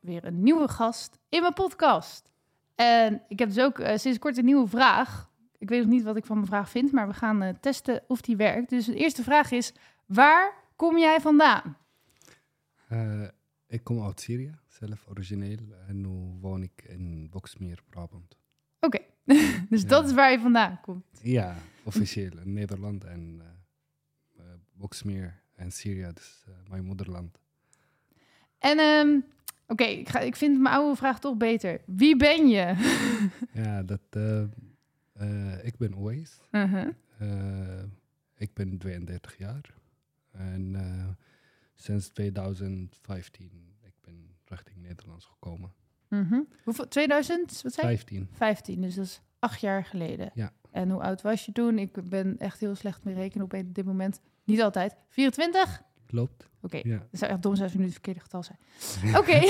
weer een nieuwe gast in mijn podcast. En ik heb dus ook eh, sinds kort een nieuwe vraag. Ik weet nog niet wat ik van mijn vraag vind, maar we gaan eh, testen of die werkt. Dus de eerste vraag is: waar kom jij vandaan? Uh, ik kom uit Syrië, zelf origineel. En nu woon ik in Boksmeer, Brabant. Oké, dus dat is waar je vandaan komt. Ja, officieel in Nederland en Boksmeer en Syrië, dus mijn moederland. En um, oké, okay, ik, ik vind mijn oude vraag toch beter. Wie ben je? ja, dat, ik ben Owees. Uh -huh. ik ben 32 jaar. En sinds 2015 ik ben richting Nederlands gekomen. -hmm. Hoeveel? 2000? Wat zei 15. 15, dus dat is acht jaar geleden. Ja. En hoe oud was je toen? Ik ben echt heel slecht mee rekenen op dit moment. Niet altijd. 24? Klopt. Oké, okay. ja. dat zou echt dom zijn als we nu het verkeerde getal zijn. Oké,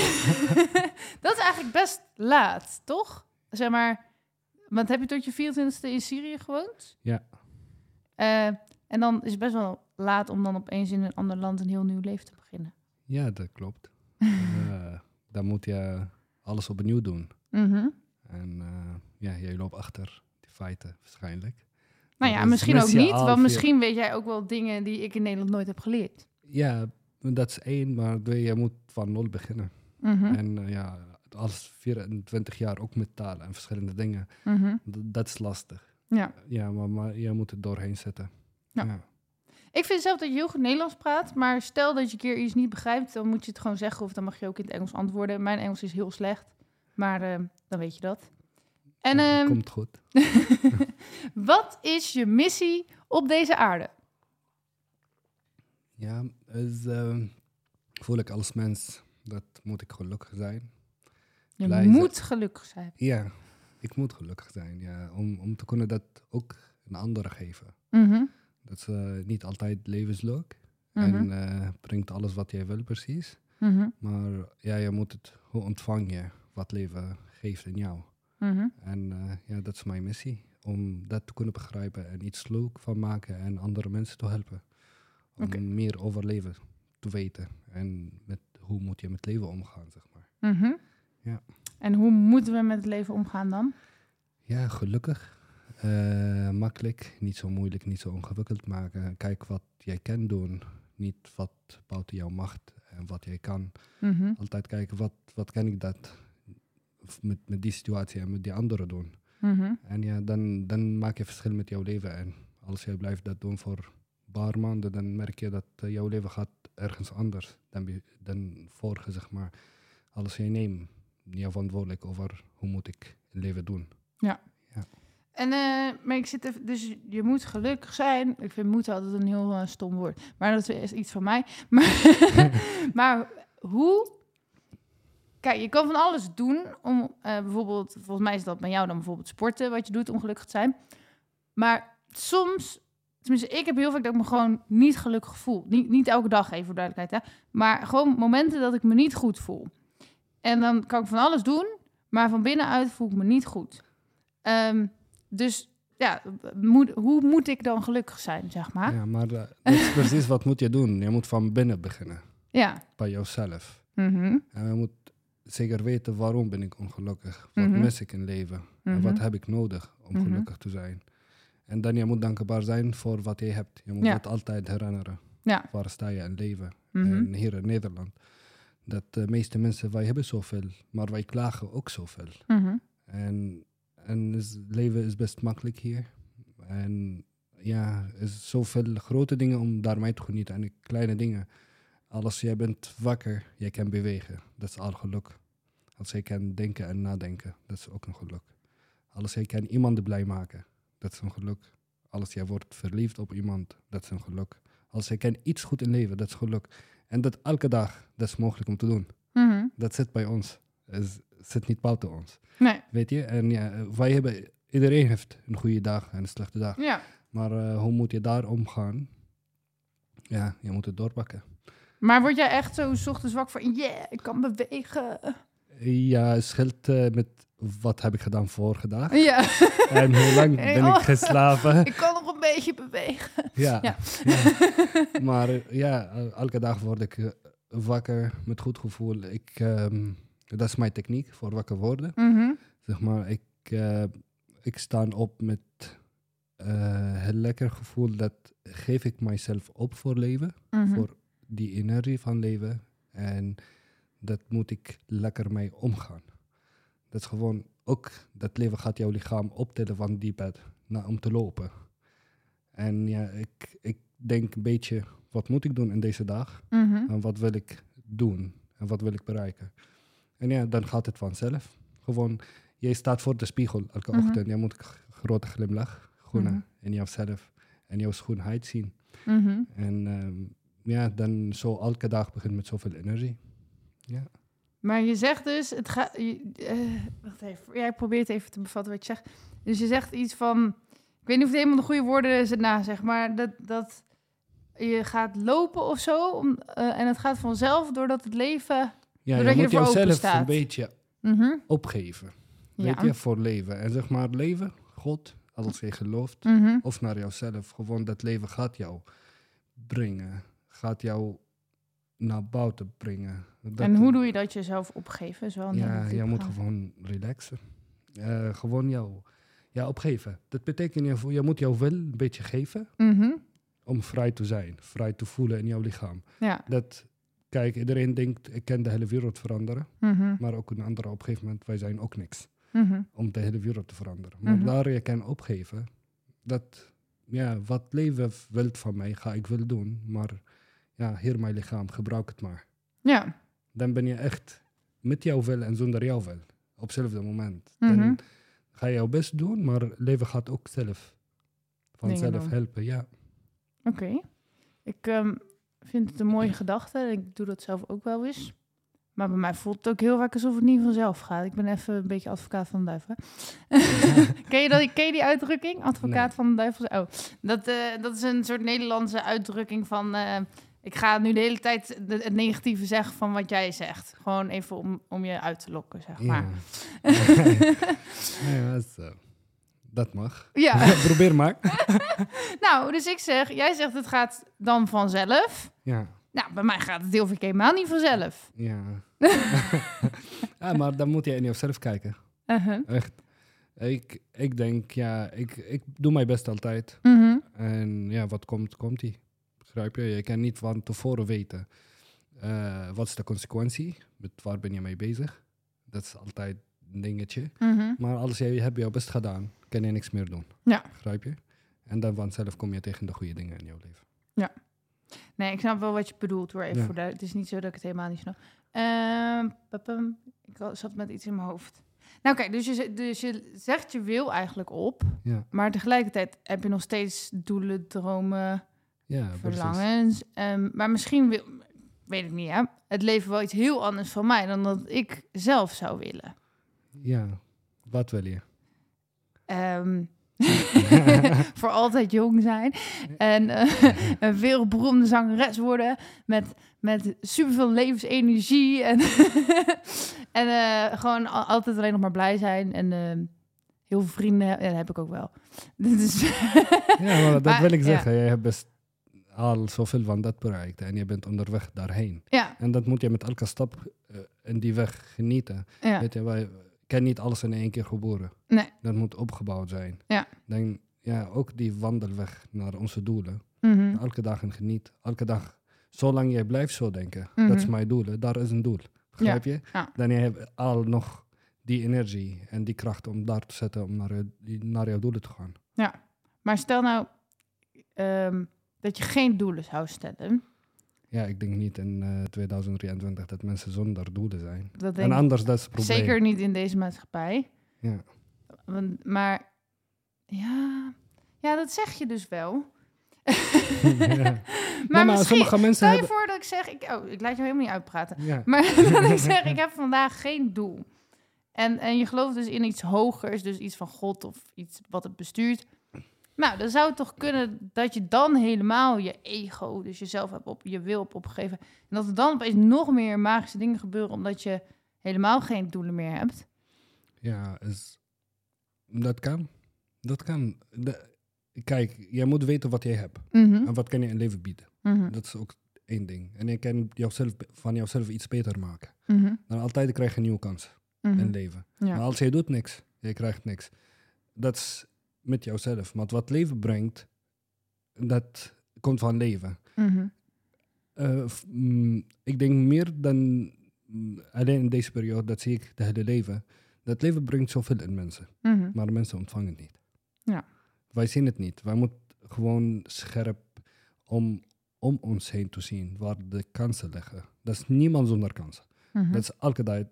dat is eigenlijk best laat, toch? Zeg maar, want heb je tot je 24e in Syrië gewoond? Ja. Uh, en dan is het best wel laat om dan opeens in een ander land een heel nieuw leven te beginnen. Ja, dat klopt. uh, dan moet je alles opnieuw doen. Mm -hmm. En uh, ja, jij loopt achter die feiten waarschijnlijk. Nou ja, misschien ook niet, want misschien weet jij ook wel dingen die ik in Nederland nooit heb geleerd. Ja, dat is één, maar twee, je moet van nul beginnen. -hmm. En uh, ja, als 24 jaar ook met talen en verschillende dingen, -hmm. dat is lastig. Ja, ja maar, maar je moet het doorheen zetten. Ja. ja. Ik vind zelf dat je heel goed Nederlands praat, maar stel dat je een keer iets niet begrijpt, dan moet je het gewoon zeggen of dan mag je ook in het Engels antwoorden. Mijn Engels is heel slecht, maar uh, dan weet je dat. En, ja, uh, komt goed. wat is je missie op deze aarde? Ja, is, uh, voel ik als mens dat moet ik gelukkig zijn. Je Blij moet zijn. gelukkig zijn. Ja, ik moet gelukkig zijn, ja, om, om te kunnen dat ook een andere geven. Mm -hmm. Dat is uh, niet altijd levensleuk mm -hmm. en uh, brengt alles wat jij wil precies. Mm -hmm. Maar ja, je moet het, hoe ontvang je wat leven geeft in jou. Mhm. En uh, ja, dat is mijn missie. Om dat te kunnen begrijpen en iets leuk van maken en andere mensen te helpen. Om okay. meer over leven te weten. En met, hoe moet je met leven omgaan, zeg maar. Mhm. Ja. En hoe moeten we met het leven omgaan dan? Ja, gelukkig. Uh, makkelijk, niet zo moeilijk, niet zo ingewikkeld maken. Kijk wat jij kan doen, niet wat buiten jouw macht en wat jij kan. Mm -hmm. Altijd kijken, wat, wat kan ik dat met, met die situatie en met die anderen doen. Mm -hmm. En ja, dan, dan maak je verschil met jouw leven. En als jij blijft dat doen voor paar maanden, dan merk je dat uh, jouw leven gaat ergens anders dan, dan vorige, zeg maar. Als jij neemt, jouw verantwoordelijk over hoe moet ik het leven doen. Ja. ja. En, uh, maar ik zit even, dus je moet gelukkig zijn. Ik vind moeten altijd een heel uh, stom woord. Maar dat is iets van mij. Maar, maar hoe... Kijk, je kan van alles doen om uh, bijvoorbeeld... Volgens mij is dat bij jou dan bijvoorbeeld sporten, wat je doet om gelukkig te zijn. Maar soms... Tenminste, ik heb heel vaak dat ik me gewoon niet gelukkig voel. Niet, niet elke dag, even voor duidelijkheid. Hè? Maar gewoon momenten dat ik me niet goed voel. En dan kan ik van alles doen, maar van binnenuit voel ik me niet goed. Um, dus ja, moet, hoe moet ik dan gelukkig zijn, zeg maar? Ja, maar uh, dat is precies wat moet je doen. Je moet van binnen beginnen. Ja. Bij jezelf. Mm -hmm. En je moet zeker weten waarom ben ik ongelukkig. Wat Mhm. mis ik in leven? En wat Mhm. heb ik nodig om Mhm. gelukkig te zijn? En dan je moet dankbaar zijn voor wat je hebt. Je moet Ja. het altijd herinneren. Ja. Waar sta je in leven? Mhm. En hier in Nederland. Dat de meeste mensen, wij hebben zoveel. Maar wij klagen ook zoveel. Mhm. En, en is, leven is best makkelijk hier. En ja, er is zoveel grote dingen om daarmee te genieten. En kleine dingen. Als jij bent wakker, jij kan bewegen. Dat is al geluk. Als jij kan denken en nadenken, dat is ook een geluk. Als jij kan iemand blij maken, dat is een geluk. Als jij wordt verliefd op iemand, dat is een geluk. Als jij kan iets goed in leven, dat is geluk. En dat elke dag, dat is mogelijk om te doen. Mhm. Dat zit bij ons. is, zit niet buiten ons. Nee. Weet je? En ja, wij hebben, iedereen heeft een goede dag en een slechte dag. Ja. Maar eh, hoe moet je daar omgaan? Ja, je moet het doorpakken. Maar word jij echt zo ochtends wakker van, yeah, ik kan bewegen. Ja, het scheelt eh, met wat heb ik gedaan vorige dag. Ja, En hoe lang ben oh. ik geslapen. ik kan nog een beetje bewegen. Ja. Ja. ja. Maar ja, elke dag word ik eh, wakker met goed gevoel. Ik, ehm, dat is mijn techniek voor wakker worden. Mhm. Zeg maar, ik, eh, ik sta op met eh heel lekker gevoel dat geef ik mijzelf op voor leven. Mhm. Voor die energie van leven. En dat moet ik lekker mee omgaan. Dat is gewoon ook, dat leven gaat jouw lichaam optillen van die bed naar, om te lopen. En ja, ik, ik denk een beetje, wat moet ik doen in deze dag? Mhm. En wat wil ik doen? En wat wil ik bereiken? En ja, dan gaat het vanzelf. Gewoon, jij staat voor de spiegel elke Mhm. ochtend. Je moet grote glimlach groene Mhm. in jouzelf en jouw schoonheid zien. Mhm. En ehm, ja, dan zo elke dag begint met zoveel energie. Ja. Maar je zegt dus, het gaat. eh, wacht even, jij probeert even te bevatten wat je zegt. Dus je zegt iets van, ik weet niet of het helemaal de goede woorden is na, zeg maar dat, dat je gaat lopen of zo, om, eh, en het gaat vanzelf doordat het leven. Ja, Doordat je je moet ervoor jezelf een beetje Mhm. opgeven. Ja. Weet je, voor leven. En zeg maar, leven, God, als je gelooft, Mhm. of naar jouzelf. Gewoon dat leven gaat jou brengen. Gaat jou naar buiten brengen. Dat, En hoe doe je dat jezelf opgeven? Is wel Ja, je moet gewoon relaxen. Eh, gewoon jou ja, opgeven. Dat betekent, je, je moet jouw wil een beetje geven Mhm. om vrij te zijn. Vrij te voelen in jouw lichaam. Ja. Dat, kijk, iedereen denkt, ik kan de hele wereld veranderen. Mhm. Maar ook een andere op een gegeven moment, wij zijn ook niks. Mhm. Om de hele wereld te veranderen. Maar daar je kan opgeven, dat, ja, wat leven wilt van mij, ga ik wel doen. Maar ja, hier mijn lichaam, gebruik het maar. Ja. Dan ben je echt met jouw wil en zonder jouw wil. Op hetzelfde moment. Mhm. Dan ga je jouw best doen, maar leven gaat ook zelf vanzelf helpen. Ja. Oké. Ik ehm, vind het een mooie gedachte. Ik doe dat zelf ook wel eens. Maar bij mij voelt het ook heel vaak alsof het niet vanzelf gaat. Ik ben even een beetje advocaat van de duivel. ken, je dat, ken je die uitdrukking? Advocaat Nee. van de duivel? Oh, dat, eh, dat is een soort Nederlandse uitdrukking van... eh, ik ga nu de hele tijd het negatieve zeggen van wat jij zegt. Gewoon even om, om je uit te lokken, zeg maar. ja, dat, is, eh, dat mag. Ja. Probeer maar. nou, dus ik zeg, jij zegt het gaat dan vanzelf. Ja. Nou, bij mij gaat het heel vaak helemaal niet vanzelf. Ja. ja, maar dan moet je in jezelf kijken. Uh-huh. Echt. Ik, ik denk, ja, ik, ik doe mijn best altijd. Mhm. En ja, wat komt, komt die. Begrijp je? Je kan niet van tevoren weten. eh, wat is de consequentie? Met waar ben je mee bezig? Dat is altijd een dingetje. Mhm. Maar als jij hebt jouw best gedaan, kan je niks meer doen. Ja. Begrijp je? En dan vanzelf kom je tegen de goede dingen in jouw leven. Nee, ik snap wel wat je bedoelt hoor. Even Ja. voor de, het is niet zo dat ik het helemaal niet snap. Ehm, ik zat met iets in mijn hoofd. Nou kijk, dus je, dus je zegt je wil eigenlijk op. Ja, Maar tegelijkertijd heb je nog steeds doelen, dromen, ja verlangens. Ehm, maar misschien wil, weet ik niet hè, het leven wel iets heel anders van mij dan dat ik zelf zou willen. Ja, wat wil je? Ehm, voor altijd jong zijn. En eh, een wereldberoemde zangeres worden. Met, met superveel levensenergie. En, en eh, gewoon al- altijd alleen nog maar blij zijn. En eh, heel veel vrienden. Ja, dat heb ik ook wel. Dus, Ja, maar dat Maar, wil ik ja. zeggen. Jij hebt best al zoveel van dat bereikt en je bent onderweg daarheen. ja, En dat moet je met elke stap eh, in die weg genieten. ja. Weet je, wij kan niet alles in één keer geboren. Nee. Dat moet opgebouwd zijn. Ja. Dan, ja, ook die wandelweg naar onze doelen. Mhm. Elke dag en geniet. Elke dag. Zolang jij blijft zo denken. Mhm. Dat is mijn doel. Daar is een doel. Begrijp je? ja. Dan heb je al nog die energie en die kracht om daar te zetten om naar, je- naar jouw doelen te gaan. Maar stel nou ehm, dat je geen doelen zou stellen. Ja, ik denk niet in eh 2023 dat mensen zonder doelen zijn. Dat En anders, dat is het probleem. zeker niet in deze maatschappij. Ja. Want, maar ja, ja, dat zeg je dus wel. ja. Maar, maar misschien, sommige mensen stel je hebben... voor dat ik zeg, ik, oh, ik laat je helemaal niet uitpraten. Ja. Maar dat ik zeg, ik heb vandaag geen doel. En, en je gelooft dus in iets hogers, dus iets van God of iets wat het bestuurt. Nou, dan zou het toch kunnen dat je dan helemaal je ego, dus jezelf hebt op je wil op opgegeven. En dat er dan opeens nog meer magische dingen gebeuren, omdat je helemaal geen doelen meer hebt. Ja, is, dat kan. Dat kan. De- kijk, jij moet weten wat jij hebt. Mhm, En wat kan je in leven bieden. mhm, Dat is ook één ding. En je kan jouzelf, van jouzelf iets beter maken. mhm, Dan altijd krijg je een nieuwe kans in leven. Ja. Maar als jij doet niks, je krijgt niks. Dat is met jouzelf. Want wat leven brengt, dat komt van leven. Mhm, Eh, mm, ik denk meer dan mm, alleen in deze periode, dat zie ik de hele leven. Dat leven brengt zoveel in mensen, mhm. maar mensen ontvangen het niet. Ja. Wij zien het niet. Wij moeten gewoon scherp om, om ons heen te zien waar de kansen liggen. Dat is niemand zonder kansen. Mhm. Dat is elke dag,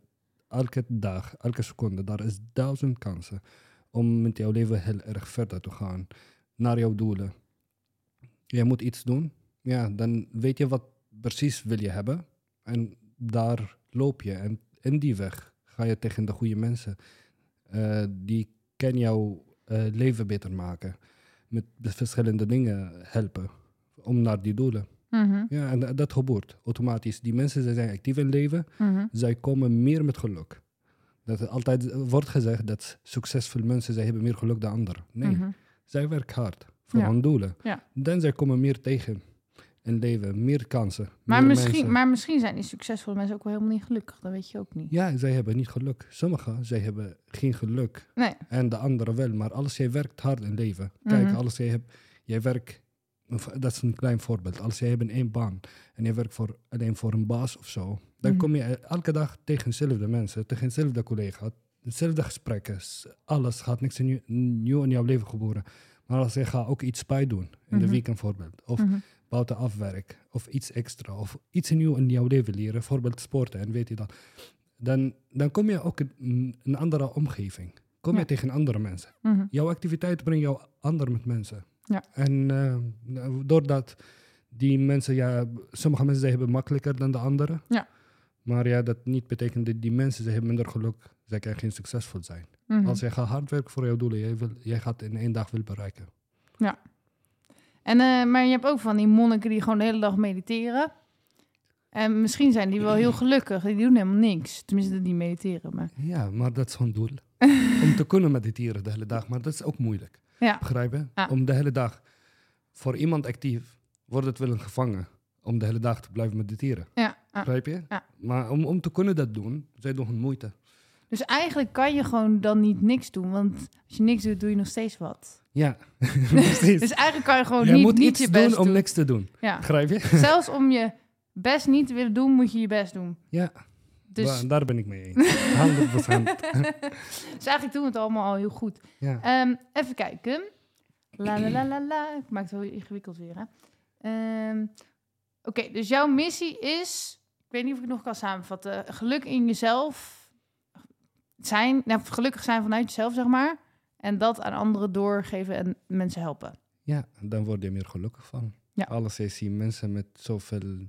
elke dag, elke seconde. Daar is duizend kansen om met jouw leven heel erg verder te gaan. Naar jouw doelen. Jij moet iets doen. Ja, dan weet je wat precies wil je hebben. En daar loop je. En in die weg ga je tegen de goede mensen. Eh, die kan jouw eh, leven beter maken. Met verschillende dingen helpen. Om naar die doelen. Mhm, Ja, en dat gebeurt automatisch. Die mensen zij zijn actief in leven mhm. zij komen meer met geluk. Dat er altijd wordt gezegd dat succesvolle mensen zij hebben meer geluk dan anderen. Nee, Mhm. zij werken hard voor Ja. hun doelen. Ja. Dan zij komen meer tegen in leven, meer kansen. Maar, meer misschien, mensen. maar misschien zijn die succesvolle mensen ook wel helemaal niet gelukkig. Dat weet je ook niet. Ja, zij hebben niet geluk. Sommigen, zij hebben geen geluk. Nee. En de anderen wel. Maar als jij werkt hard in leven. Kijk, Mhm. als jij hebt, jij werkt, dat is een klein voorbeeld. Als jij hebt één baan en je werkt voor, alleen voor een baas of zo. Dan Mhm. kom je elke dag tegen dezelfde mensen, tegen dezelfde collega's, dezelfde gesprekken. Alles gaat niks nieuw, nieuw in jouw leven gebeuren. Maar als je gaat ook iets bij doen, in de Mhm. weekend bijvoorbeeld, of Mhm. buiten afwerk, of iets extra, of iets nieuw in jouw leven leren, bijvoorbeeld sporten, en weet je dat, dan, dan kom je ook in een andere omgeving. Kom je tegen andere mensen. Mhm. Jouw activiteit brengt jou ander met mensen. Ja. En eh, doordat die mensen, ja, sommige mensen zij hebben makkelijker dan de anderen. Ja. Maar ja, dat niet betekent dat die mensen, ze hebben minder geluk. Zij kunnen geen succesvol zijn. Mhm. Als jij gaat hard werken voor jouw doelen, jij, wil, jij gaat in één dag wil bereiken. En, eh, maar je hebt ook van die monniken die gewoon de hele dag mediteren. En misschien zijn die wel heel gelukkig. Die doen helemaal niks. Tenminste, die mediteren. Maar Ja, maar dat is hun doel. Om te kunnen mediteren de hele dag, maar dat is ook moeilijk. Ja. Om de hele dag, voor iemand actief, wordt het wel een gevangen. Om de hele dag te blijven mediteren. ja. Begrijp je? Ja. Maar om, om te kunnen dat doen, zij doen hun moeite. Dus eigenlijk kan je gewoon dan niet niks doen. Want als je niks doet, doe je nog steeds wat. Ja, precies. Dus eigenlijk kan je gewoon niet, moet niet iets je best doen om niks te doen. Ja. Begrijp je? Zelfs om je best niet te willen doen, moet je je best doen. Ja, Dus, daar ben ik mee eens. 100 dus eigenlijk doen we het allemaal al heel goed. Ja. Ehm, even kijken. La la la la la. Ik maak het wel ingewikkeld weer, hè. Ehm, Oké, dus jouw missie is... Ik weet niet of ik het nog kan samenvatten. Geluk in jezelf zijn. Nou, gelukkig zijn vanuit jezelf, zeg maar. En dat aan anderen doorgeven en mensen helpen. ja, dan word je meer gelukkig van. Ja. Alles je ziet mensen met zoveel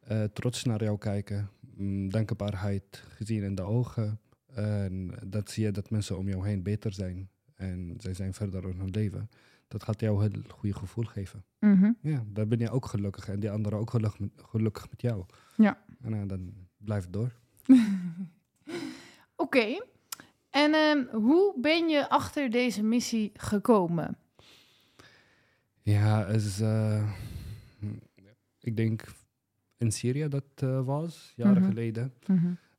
eh, trots naar jou kijken. Mm, dankbaarheid gezien in de ogen. En dat zie je dat mensen om jou heen beter zijn. En zij zijn verder in hun leven. Dat gaat jou een heel goede gevoel geven. Mhm. Ja, dan ben je ook gelukkig. En die anderen ook gelukkig met, gelukkig met jou. Ja. En nou, dan blijf het door. Oké. En ehm, hoe ben je achter deze missie gekomen? Ja, is, eh, ik denk in Syrië dat eh, was, jaren Mhm. geleden.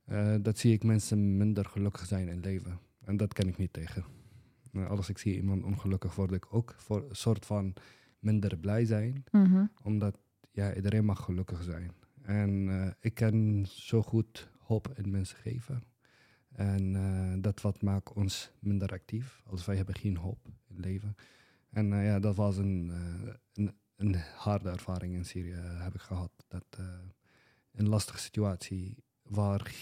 Eh, dat zie ik mensen minder gelukkig zijn in leven. En dat kan ik niet tegen. Uh, als ik zie iemand ongelukkig, word ik ook voor een soort van minder blij zijn. Mhm. Omdat ja, iedereen mag gelukkig zijn. En eh, ik kan zo goed hoop in mensen geven. En eh, dat wat maakt ons minder actief. Als wij hebben geen hoop in het leven. En eh, ja, dat was een, eh, een, een harde ervaring in Syrië eh, heb ik gehad. Dat eh, een lastige situatie waar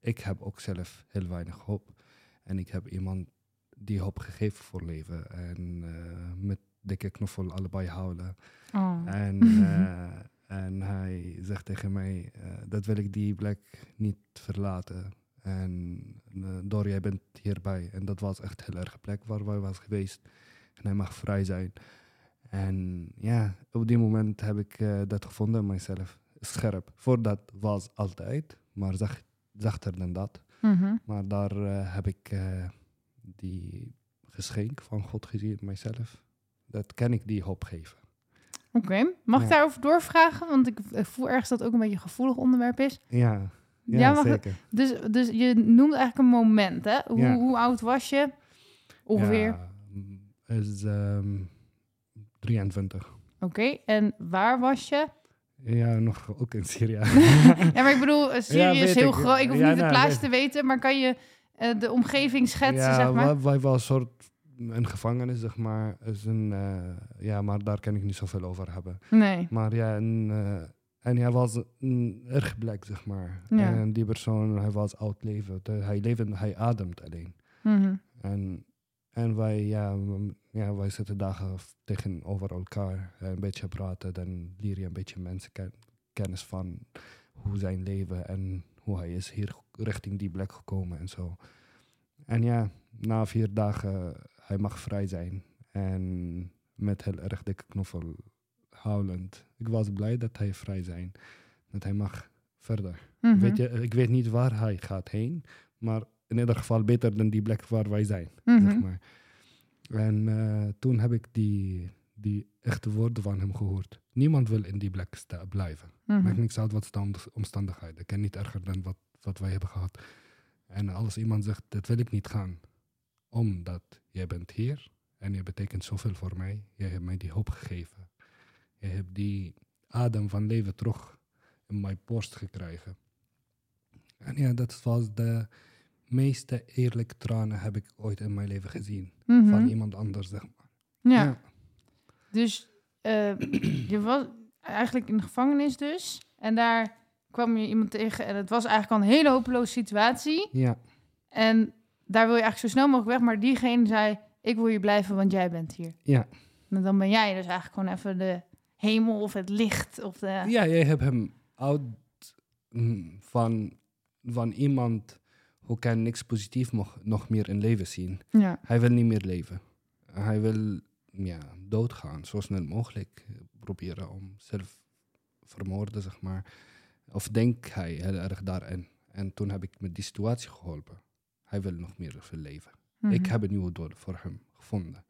ik heb ook zelf heel weinig hoop. En ik heb iemand die hoop gegeven voor leven. En eh, met dikke knuffel allebei houden. Oh. En, en hij zegt tegen mij, dat wil ik die plek niet verlaten. En uh, Door, jij bent hierbij. En dat was echt een heel erg plek waar wij was geweest. En hij mag vrij zijn. En ja, op die moment heb ik uh, dat gevonden in mijzelf. Scherp. Voordat was altijd, maar zacht, zachter dan dat. Mm -hmm. Maar daar uh, heb ik die geschenk van God gezien mijzelf. Dat kan ik die hoop geven. Oké, okay. mag ja. ik daarover doorvragen? Want ik voel ergens dat het ook een beetje een gevoelig onderwerp is. Ja, ja, ja zeker. Dus, dus je noemt eigenlijk een moment, hè? Hoe, ja. hoe oud was je? Ongeveer? Ja, is um, 23. Oké, okay. en waar was je? Ja, nog ook in Syrië. ja, maar ik bedoel, Syrië is heel groot. Ik hoef niet het plaats te weten, maar kan je uh, de omgeving schetsen, ja, zeg maar? Wij, wij waren een soort een gevangenis, zeg maar. Is een, uh, ja, maar daar kan ik niet zoveel over hebben. Nee. Maar ja, een, uh, en hij was een erg blijk, zeg maar. Ja. En die persoon, hij was oud leven. De, hij leefde, hij ademt alleen. Mm -hmm. En, en wij, ja, ja, wij zitten dagen tegenover elkaar. Een beetje praten, dan leer je een beetje mensen ken, kennis van hoe zijn leven en hoe hij is hier richting die plek gekomen en zo. En ja, na vier dagen, hij mag vrij zijn. En met heel erg dikke knoffel huilend. Ik was blij dat hij vrij zijn. Dat hij mag verder. Mhm. Mm -hmm. weet je, ik weet niet waar hij gaat heen. Maar in ieder geval beter dan die plek waar wij zijn. Mm -hmm. zeg maar. En uh, toen heb ik die, die echte woorden van hem gehoord. Niemand wil in die plek blijven. Mm -hmm. Maakt niks uit wat de omstandigheden. Ik ken niet erger dan wat, wat wij hebben gehad. En als iemand zegt, dat wil ik niet gaan. Omdat jij bent hier. En je betekent zoveel voor mij. Je hebt mij die hoop gegeven. Je hebt die adem van leven terug in mijn borst gekregen. En ja, dat was de meeste eerlijke tranen heb ik ooit in mijn leven gezien. Mm -hmm. Van iemand anders, zeg maar. Ja. ja. Dus uh, je was eigenlijk in de gevangenis dus. En daar kwam je iemand tegen. En het was eigenlijk al een hele hopeloze situatie. Ja. En daar wil je eigenlijk zo snel mogelijk weg. Maar diegene zei, ik wil hier blijven, want jij bent hier. Ja. En dan ben jij dus eigenlijk gewoon even de hemel of het licht. Of de... Ja, jij hebt hem oud van, van iemand who kan niks positief nog, nog meer in leven zien. Ja. Hij wil niet meer leven. Hij wil ja, doodgaan, zo snel mogelijk. Proberen om zelf vermoorden, zeg maar. Of denk hij heel erg daarin. En toen heb ik met die situatie geholpen. Hij wil nog meer veel leven. Mhm. Ik heb een nieuwe doel voor hem gevonden.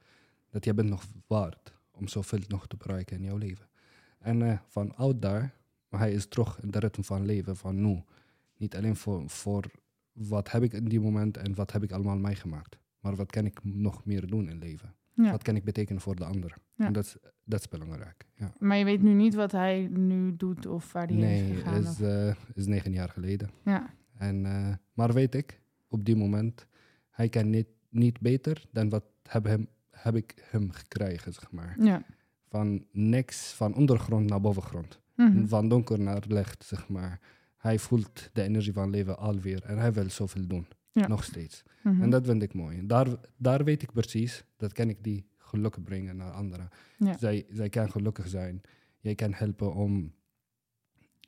Dat jij bent nog waard om zoveel nog te bereiken in jouw leven. En uh, van oud daar, maar hij is terug in de ritme van leven van nu. Niet alleen voor, voor wat heb ik in die moment en wat heb ik allemaal meegemaakt. Maar wat kan ik nog meer doen in leven? Ja. Wat kan ik betekenen voor de ander? Ja. En dat is, dat is belangrijk. Ja. Maar je weet nu niet wat hij nu doet of waar hij nee, is gegaan? is, uh, is negen jaar geleden. Ja. En, uh, maar weet ik, op die moment, hij kan niet, niet beter dan wat heb, hem, heb ik hem gekregen, zeg maar. Ja. Van niks, van ondergrond naar bovengrond. Mm -hmm. Van donker naar licht, zeg maar. Hij voelt de energie van leven alweer en hij wil zoveel doen. Ja. Nog steeds. Mm -hmm. En dat vind ik mooi. Daar, daar weet ik precies, dat kan ik die geluk brengen naar anderen. Ja. Zij, zij kan gelukkig zijn. Jij kan helpen om,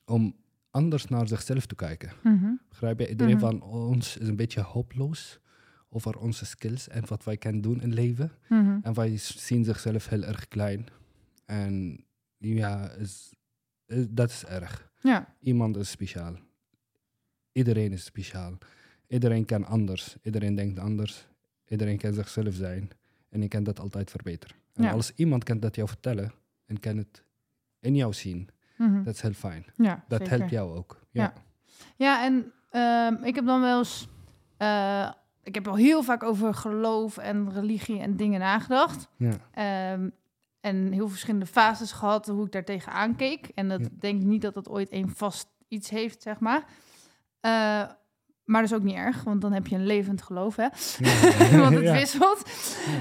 om anders naar zichzelf te kijken. Mm -hmm. Begrijp je? Iedereen Mhm. van ons is een beetje hopeloos over onze skills en wat wij kunnen doen in leven. Mhm. En wij zien zichzelf heel erg klein. En ja, is, is, dat is erg. Ja. Iemand is speciaal. Iedereen is speciaal. Iedereen kan anders. Iedereen denkt anders. Iedereen kan zichzelf zijn. En je kan dat altijd verbeteren. En Ja. als iemand kan dat jou vertellen en kan het in jou zien, Mhm. dat is heel fijn. ja, Dat zeker. helpt jou ook. Ja. Ja. En ehm, ik heb dan wel eens... eh, ik heb al heel vaak over geloof en religie en dingen nagedacht. Ja. Ehm, en heel verschillende fases gehad hoe ik daar tegenaan keek. En dat Ja. denk ik niet dat dat ooit één vast iets heeft, zeg maar. Eh, maar dat is ook niet erg, want dan heb je een levend geloof, hè? want het Ja. wisselt.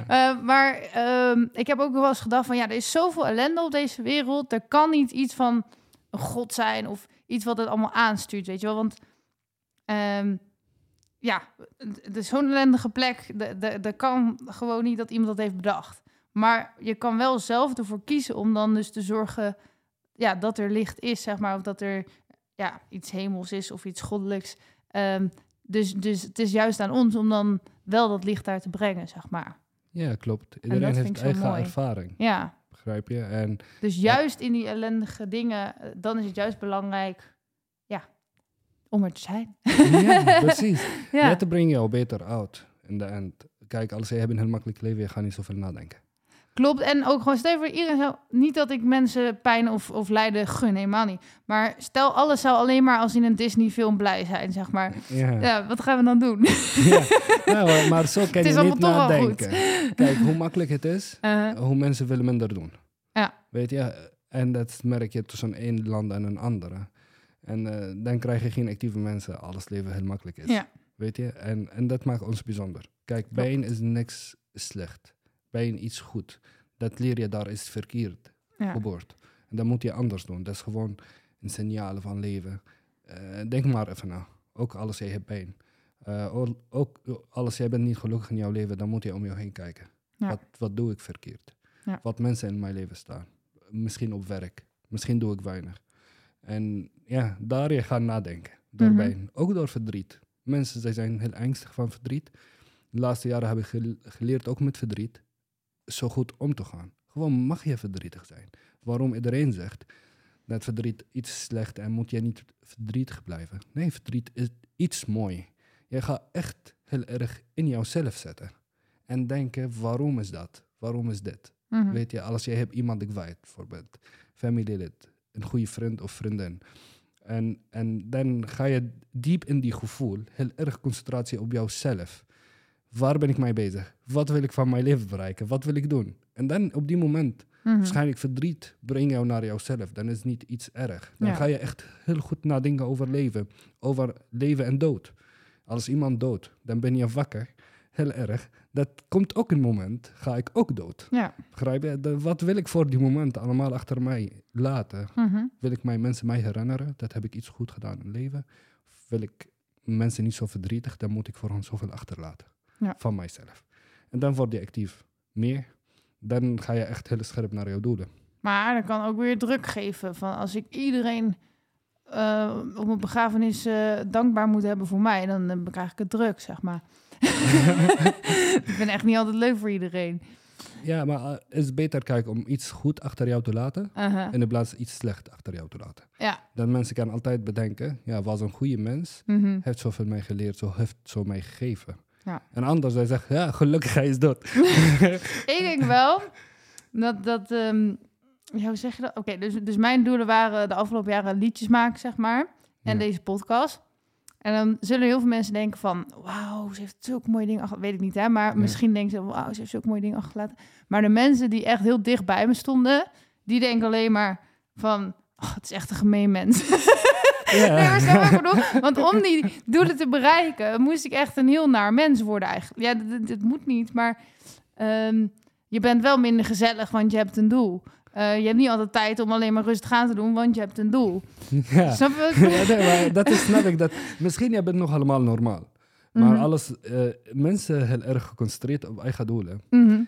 Eh, maar ehm, ik heb ook wel eens gedacht van... ja, er is zoveel ellende op deze wereld. Er kan niet iets van een god zijn... of iets wat het allemaal aanstuurt, weet je wel. Want ehm, ja, het is zo'n ellendige plek. Er kan gewoon niet dat iemand dat heeft bedacht. Maar je kan wel zelf ervoor kiezen om dan dus te zorgen ja, dat er licht is, zeg maar. Of dat er ja, iets hemels is of iets goddelijks. Ehm, dus, dus het is juist aan ons om dan wel dat licht daar te brengen, zeg maar. Ja, klopt. Iedereen heeft eigen mooi. ervaring, Ja, begrijp je? En dus juist in die ellendige dingen, eh, dan is het juist belangrijk, ja, om er te zijn. ja, precies. Ja, Net brengt jou beter out in de end. Kijk, als je hebt een heel makkelijk leven, je gaat niet zoveel nadenken. Klopt. En ook gewoon, stel voor iedereen zou, niet dat ik mensen pijn of, of lijden gun, helemaal niet. Maar stel, alles zou alleen maar als in een Disney-film blij zijn, zeg maar. Ja, ja. Ja, wat gaan we dan doen? Nou, maar- zo kan je niet nadenken. Kijk, hoe makkelijk het is, Eh, hoe mensen willen minder doen. Ja. Weet je, en dat merk je tussen één land en een andere. En eh, dan krijg je geen actieve mensen, alles leven heel makkelijk is. Ja. Weet je, en, en dat maakt ons bijzonder. Kijk, bij een is niks slecht. Iets goed. Dat leer je daar is verkeerd ja. geboord. En dat moet je anders doen. Dat is gewoon een signaal van leven. Eh, denk maar even na. Ook alles jij hebt pijn. Eh, ook alles jij bent niet gelukkig in jouw leven, dan moet je om je heen kijken. Ja. Wat, wat doe ik verkeerd? Ja. Wat mensen in mijn leven staan. Misschien op werk. Misschien doe ik weinig. En ja, daar je gaan nadenken. Door pijn. Ook door verdriet. Mensen zij zijn heel angstig van verdriet. De laatste jaren heb ik gel- geleerd ook met verdriet zo goed om te gaan. Gewoon mag je verdrietig zijn. Waarom iedereen zegt dat verdriet iets slecht en moet je niet verdrietig blijven. Nee, verdriet is iets mooi. Je gaat echt heel erg in jouzelf zetten. En denken, waarom is dat? Waarom is dit? Mhm. Weet je, als je hebt iemand kwijt, bijvoorbeeld familielid, een goede vriend of vriendin. En, en dan ga je diep in die gevoel, heel erg concentratie op jouzelf. Waar ben ik mee bezig? Wat wil ik van mijn leven bereiken? Wat wil ik doen? En dan op die moment, Mhm. waarschijnlijk verdriet, breng jou naar jouzelf. Dan is het niet iets erg. Dan Ja. ga je echt heel goed nadenken over leven. Over leven en dood. Als iemand dood, dan ben je wakker. Heel erg. Dat komt ook een moment, ga ik ook dood. Ja. Begrijp je? De- wat wil ik voor die moment allemaal achter mij laten? Mhm. Wil ik mijn mensen mij herinneren? Dat heb ik iets goed gedaan in het leven. Of wil ik mensen niet zo verdrietig? Dan moet ik voor hen zoveel achterlaten. Ja. Van mijzelf. En dan word je actief. Meer. Dan ga je echt heel scherp naar jouw doelen. Maar dat kan ook weer druk geven. Van als ik iedereen eh, op mijn begrafenis eh, dankbaar moet hebben voor mij, dan eh, krijg ik het druk, zeg maar. ik ben echt niet altijd leuk voor iedereen. Ja, maar het is beter kijken om iets goed achter jou te laten. Uh-huh. In plaats iets slecht achter jou te laten. Ja. Dan mensen kan altijd bedenken, ja, was een goede mens. Mhm. heeft zoveel mij geleerd, zo heeft zo mij gegeven. Ja. En anders, hij zegt, ja, gelukkig hij is dood. Ik denk wel dat dat. ja, hoe zeg je dat? Oké, dus, dus mijn doelen waren de afgelopen jaren liedjes maken, zeg maar. En Ja. deze podcast. En dan zullen heel veel mensen denken van... Wauw, ze heeft zulke mooie dingen achter... Weet ik niet, hè? Maar Ja. misschien denken ze... Wauw, ze heeft zulke mooie dingen achtergelaten. Maar de mensen die echt heel dicht bij me stonden... Die denken alleen maar van... Oh, het is echt een gemeen mens. Ja. Nee, maar snap je wat ik bedoel? Want om die doelen te bereiken, moest ik echt een heel naar mens worden eigenlijk. Ja, dit moet niet, maar ehm, je bent wel minder gezellig, want je hebt een doel. Eh, je hebt niet altijd tijd om alleen maar rustig aan te doen, want je hebt een doel. Ja. Snap je? Ja, nee, dat is snap ik. Dat, misschien jij bent nog allemaal normaal. Maar Mhm. alles, eh, mensen heel erg geconcentreerd op eigen doelen. Mhm.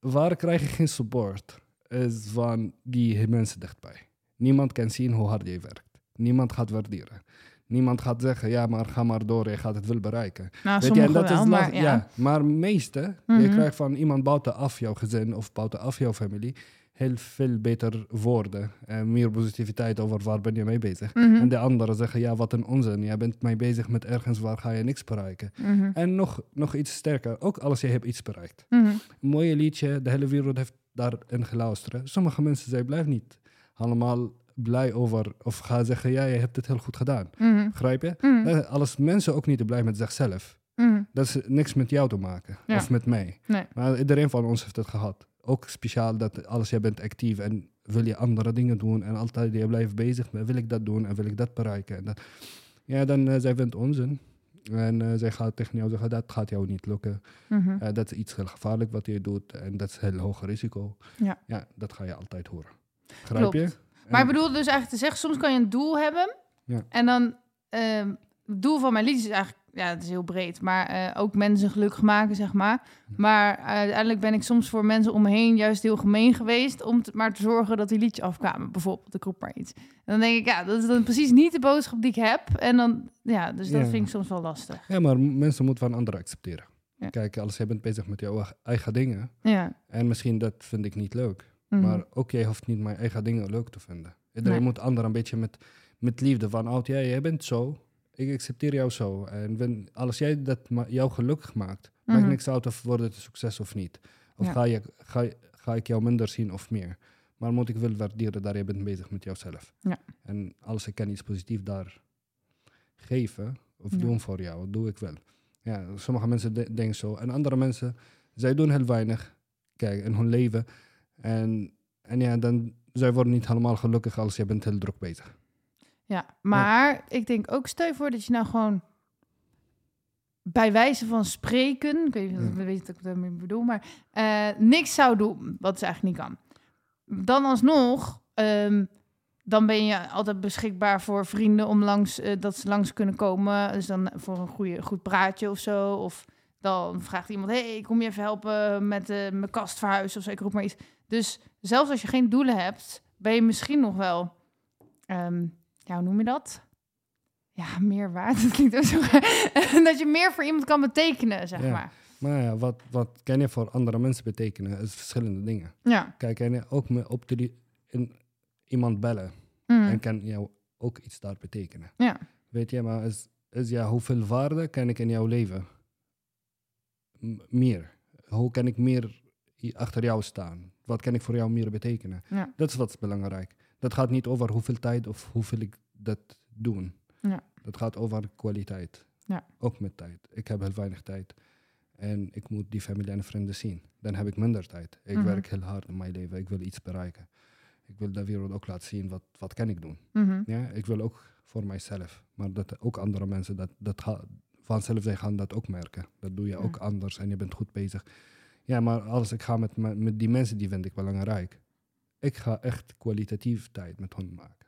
Waar krijg je geen support? Is van die mensen dichtbij. Niemand kan zien hoe hard je werkt. Niemand gaat waarderen. Niemand gaat zeggen, ja, maar ga maar door, je gaat het wel bereiken. Nou, Weet je, en dat wel, is maar ja. ja. maar meeste, je Mhm. krijgt van iemand buitenaf jouw gezin of buitenaf jouw familie heel veel beter woorden en meer positiviteit over waar ben je mee bezig. Mhm. En de anderen zeggen, ja, wat een onzin. Jij bent mee bezig met ergens waar ga je niks bereiken. Mhm. En nog, nog iets sterker, ook als je hebt iets bereikt. Een mooie liedje, de hele wereld heeft daarin geluisterd. Sommige mensen zijn blijven niet allemaal blij over of gaan zeggen, ja, je hebt het heel goed gedaan. Mhm. Begrijp je? Mhm. Eh, Als mensen ook niet blij met zichzelf, Mhm. dat is niks met jou te maken. Ja. Of met mij. Nee. Maar iedereen van ons heeft het gehad. Ook speciaal dat als jij bent actief en wil je andere dingen doen en altijd je blijft bezig met wil ik dat doen en wil ik dat bereiken. En dat, ja, dan uh, zij vindt onzin. En uh, zij gaat tegen jou zeggen, dat gaat jou niet lukken. Mhm. Uh, dat is iets heel gevaarlijk wat je doet en dat is heel hoog risico. Ja. ja, dat ga je altijd horen. Begrijp je? Maar ik bedoel dus eigenlijk te zeggen, soms kan je een doel hebben. Ja. En dan, ehm, het doel van mijn liedjes is eigenlijk ja, het is heel breed, maar eh, ook mensen gelukkig maken, zeg maar. Maar uiteindelijk ben ik soms voor mensen om me heen juist heel gemeen geweest om te, maar te zorgen dat die liedje afkwamen, bijvoorbeeld, de roep maar iets. En dan denk ik, ja, dat is dan precies niet de boodschap die ik heb. En dan, ja, dus dat Ja. vind ik soms wel lastig. Ja, maar mensen moeten van anderen accepteren. Ja. Kijk, als jij bent bezig met jouw eigen dingen, Ja. en misschien dat vind ik niet leuk, Mhm. maar ook jij hoeft niet mijn eigen dingen leuk te vinden. Iedereen Nee. moet anderen een beetje met, met liefde van, oud, ja, jij bent zo, ik accepteer jou zo. En als jij dat jou gelukkig maakt, maakt Mhm. niks uit of wordt het een succes of niet. Of Ja. ga, je, ga, ga ik jou minder zien of meer. Maar moet ik wel waarderen dat je bent bezig met jouzelf. Ja. En als ik kan iets positiefs daar geven of Ja. doen voor jou, doe ik wel. Ja, sommige mensen de- denken zo. En andere mensen, zij doen heel weinig. Kijk, in hun leven. En, en ja, dan, zij worden niet helemaal gelukkig als je bent heel druk bezig. Ja, maar ik denk ook, stel je voor dat je nou gewoon bij wijze van spreken, ik weet niet of Ja. ik weet niet wat ik daarmee bedoel, maar eh, niks zou doen, wat ze eigenlijk niet kan. Dan alsnog, ehm, dan ben je altijd beschikbaar voor vrienden om langs, eh, dat ze langs kunnen komen. Dus dan voor een goede, goed praatje of zo. Of dan vraagt iemand, hey, kom je even helpen met eh, mijn kast verhuizen of zo, ik roep maar iets. Dus zelfs als je geen doelen hebt, ben je misschien nog wel, ehm, ja, hoe noem je dat? Ja, meer waard. Dat klinkt ook zo dat je meer voor iemand kan betekenen, zeg Ja. maar. Maar ja, wat, wat kan je voor andere mensen betekenen, is verschillende dingen. Ja. Kijk, en ook me op de, in, iemand bellen Mm. en kan jou ook iets daar betekenen. Ja. Weet je, maar is, is ja, hoeveel waarde kan ik in jouw leven? M- meer. Hoe kan ik meer achter jou staan? Wat kan ik voor jou meer betekenen? Ja. Dat is wat is belangrijk. Dat gaat niet over hoeveel tijd of hoeveel ik dat doe. Ja. Dat gaat over kwaliteit. Ja. Ook met tijd. Ik heb heel weinig tijd. En ik moet die familie en vrienden zien. Dan heb ik minder tijd. Ik Mhm. werk heel hard in mijn leven. Ik wil iets bereiken. Ik wil de wereld ook laten zien wat, wat kan ik doen. Mhm. Ja, ik wil ook voor mijzelf. Maar dat ook andere mensen dat, dat vanzelf zij gaan dat ook merken. Dat doe je ook anders en je bent goed bezig. Ja, maar als ik ga met, me- met die mensen, die vind ik belangrijk. Ik ga echt kwalitatief tijd met hen maken.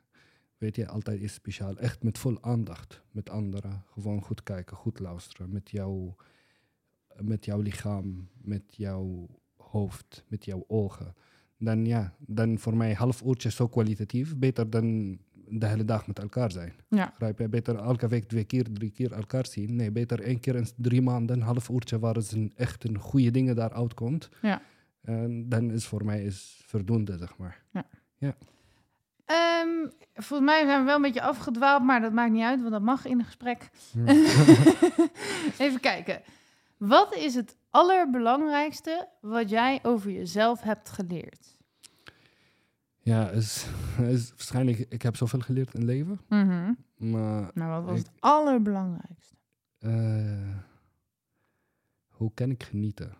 Weet je, altijd is speciaal. Echt met vol aandacht met anderen. Gewoon goed kijken, goed luisteren. Met, jou, met jouw lichaam, met jouw hoofd, met jouw ogen. Dan ja, dan voor mij half uurtje zo kwalitatief. Beter dan de hele dag met elkaar zijn. Ja. Begrijp je? Beter elke week twee keer, drie keer elkaar zien. Nee, beter één keer in drie maanden, een half uurtje waar het een, echt een goede dingen daar uitkomt. Ja. En dan is voor mij is voldoende, zeg maar. Ehm, volgens mij zijn we wel een beetje afgedwaald, maar dat maakt niet uit, want dat mag in een gesprek. Even kijken. Wat is het allerbelangrijkste wat jij over jezelf hebt geleerd? Ja, is, is waarschijnlijk, ik heb zoveel geleerd in leven. Mhm. Maar Nou, wat was Ik- het allerbelangrijkste? eh, hoe kan ik genieten?